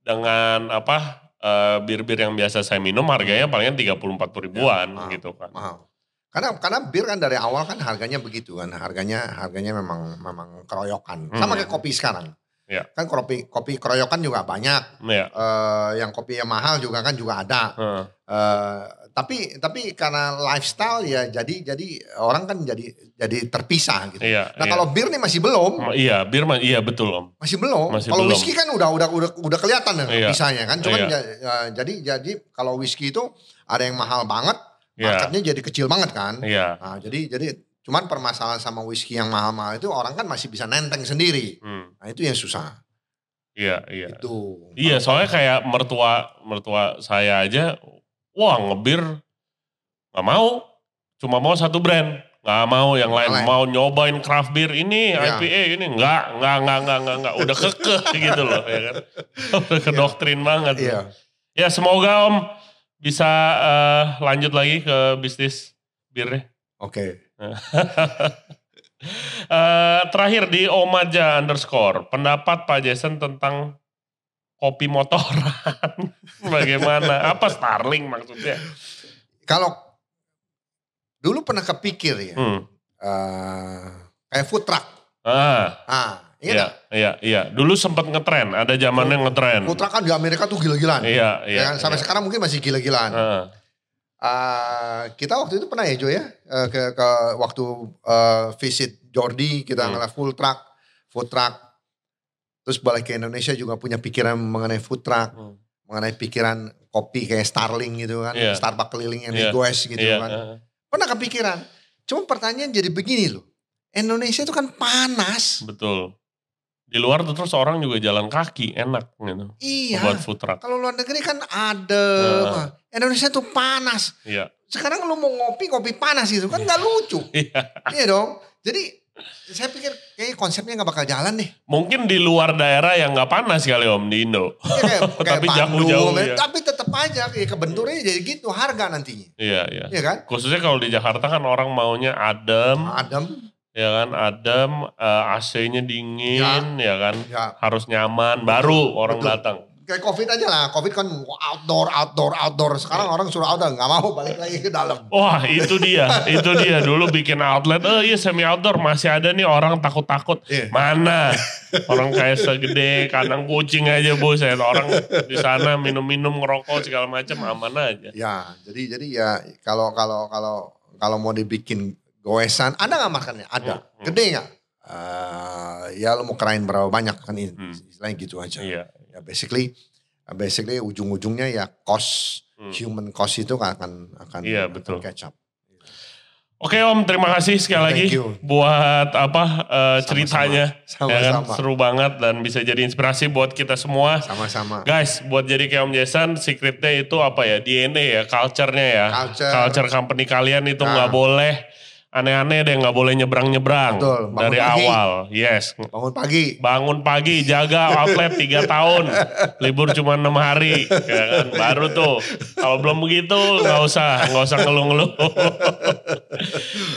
dengan apa eh, bir-bir yang biasa saya minum harganya palingan 30-40 ribuan mahal. gitu kan. Mahal. Karena karena bir kan dari awal kan harganya begitu kan. Harganya harganya memang memang keroyokan. Sama Hmm. kayak kopi sekarang. Iya. Kan kopi kopi keroyokan juga banyak. Ya. Eh, yang kopi yang mahal juga kan juga ada. heeh. Eh, tapi tapi karena lifestyle ya jadi jadi orang kan jadi jadi terpisah gitu. Iya. Nah iya. kalau bir nih masih belum, Ma- Iya, bir mah iya betul Om. masih belum. Masih Kalau whisky kan udah udah udah udah kelihatan ya Iya. pisahnya kan. Cuman Iya. ja- ya, jadi jadi kalau whisky itu ada yang mahal banget, Iya. marketnya jadi kecil banget kan. Iya. Nah, jadi jadi cuman permasalahan sama whisky yang mahal-mahal itu orang kan masih bisa nenteng sendiri. Hmm. Nah itu yang susah. Iya, iya. Itu. Iya, soalnya kayak mertua mertua saya aja, wah ngebir nggak mau, cuma mau satu brand, nggak mau yang lain, lain. mau nyobain craft beer ini, Iya. IPA ini, nggak, nggak, nggak, nggak, nggak, nggak, udah kekeh gitu loh, ya kan, udah kedoktrin banget. Iya. Ya semoga Om bisa eh, lanjut lagi ke bisnis birnya. Oke. Eh, terakhir di Omaja underscore, pendapat Pak Jason tentang kopi motoran. Bagaimana? Apa Starling maksudnya? Kalau dulu pernah kepikir ya, Hmm. eh, kayak food truck. Ah, Ah, iya iya, iya, iya. Dulu sempat ngetren, ada zamannya ngetren. Food truck kan di Amerika tuh gila-gilaan. Iya, Ya iya. kan? Sampai iya. sekarang mungkin masih gila-gilaan. Ah, Ah, kita waktu itu pernah ya Jo ya eh, ke, ke waktu eh, visit Jordi kita Hmm. ngeliat full truck, food truck. Terus balik ke Indonesia juga punya pikiran mengenai food truck, Hmm. mengenai pikiran kopi kayak Starling gitu kan, Iya. Starbucks keliling yang Iya. goes gitu iya, kan. ah. Pernah kepikiran. Cuma pertanyaan jadi begini loh. Indonesia itu kan panas. betul. Di luar tuh terus orang juga jalan kaki, enak gitu. Iya. Buat food truck. Kalau luar negeri kan adem. Nah. Indonesia tuh panas. Iya. Sekarang lu mau ngopi, kopi panas gitu kan nggak lucu. Iya. Iya dong. Jadi saya pikir kayaknya konsepnya nggak bakal jalan deh. Mungkin di luar daerah yang nggak panas kali Om di Indo. Ya, kayak, kayak Tapi jauh-jauh, ya. ya. tapi tetap aja kayak kebenturnya jadi gitu harga nantinya. Iya, iya. Iya kan? Khususnya kalau di Jakarta kan orang maunya adem, Adem, ya kan, adem, eh, AC-nya dingin, ya. kan, ya harus nyaman, baru orang betul. datang. kayak covid aja lah. Covid kan outdoor, outdoor, outdoor. Sekarang Iya. orang suruh outdoor, nggak mau balik lagi ke dalam. Wah itu dia, itu dia dulu bikin outlet, oh iya semi outdoor masih ada nih orang takut-takut. Iya. Mana? Orang kayak segede kandang kucing aja buset. Orang di sana minum-minum ngerokok segala macam aman aja. Ya, jadi jadi ya kalau kalau kalau kalau mau dibikin goesan, ada nggak makannya? Ada. Hmm, hmm. Gede nggak? Eh, ya lo mau kerain berapa banyak kan ini Hmm. istilahnya gitu aja. Iya. Ya basically basically ujung-ujungnya ya cost Hmm. human cost itu akan akan Iya, akan betul. catch up. Oke Om, terima kasih sekali lagi Thank you. buat apa eh, Sama-sama. ceritanya. Ya kan? Sama-sama. Seru banget dan bisa jadi inspirasi buat kita semua. Sama-sama. Guys, buat jadi kayak Om Jason, secretnya itu apa ya? DNA ya, culture-nya ya. Culture. company kalian itu Nah. nggak boleh aneh-aneh deh, nggak boleh nyebrang-nyebrang. Dari pagi. awal, yes. Bangun pagi. Bangun pagi, jaga outlet 3 tahun. Libur cuma enam hari. Ya kan? Baru tuh. Kalau belum begitu, nggak usah. nggak usah ngeluh-ngeluh.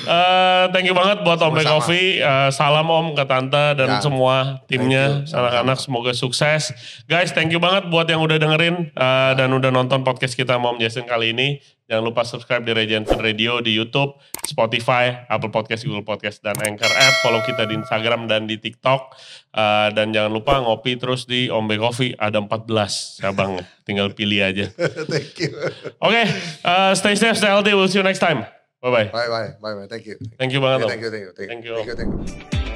Eh, thank you banget buat Om. Coffee. Eh, salam Om ke Tante dan Ya. semua timnya. Anak-anak semoga sukses. Guys, thank you banget buat yang udah dengerin eh, dan udah nonton podcast kita sama Om Jason kali ini. Jangan lupa subscribe di Regensen Radio di YouTube, Spotify, Apple Podcast, Google Podcast, dan Anchor App. Follow kita di Instagram dan di TikTok. Eh, dan jangan lupa ngopi terus di Ombe Coffee. Ada 14 cabang. Tinggal pilih aja. Thank you. Oke, eh, stay safe, stay healthy. We'll see you next time. Bye-bye. Bye bye. Bye bye. Thank you. Thank you banget, Om. Thank you. Thank you. Thank you. Thank you. Thank you.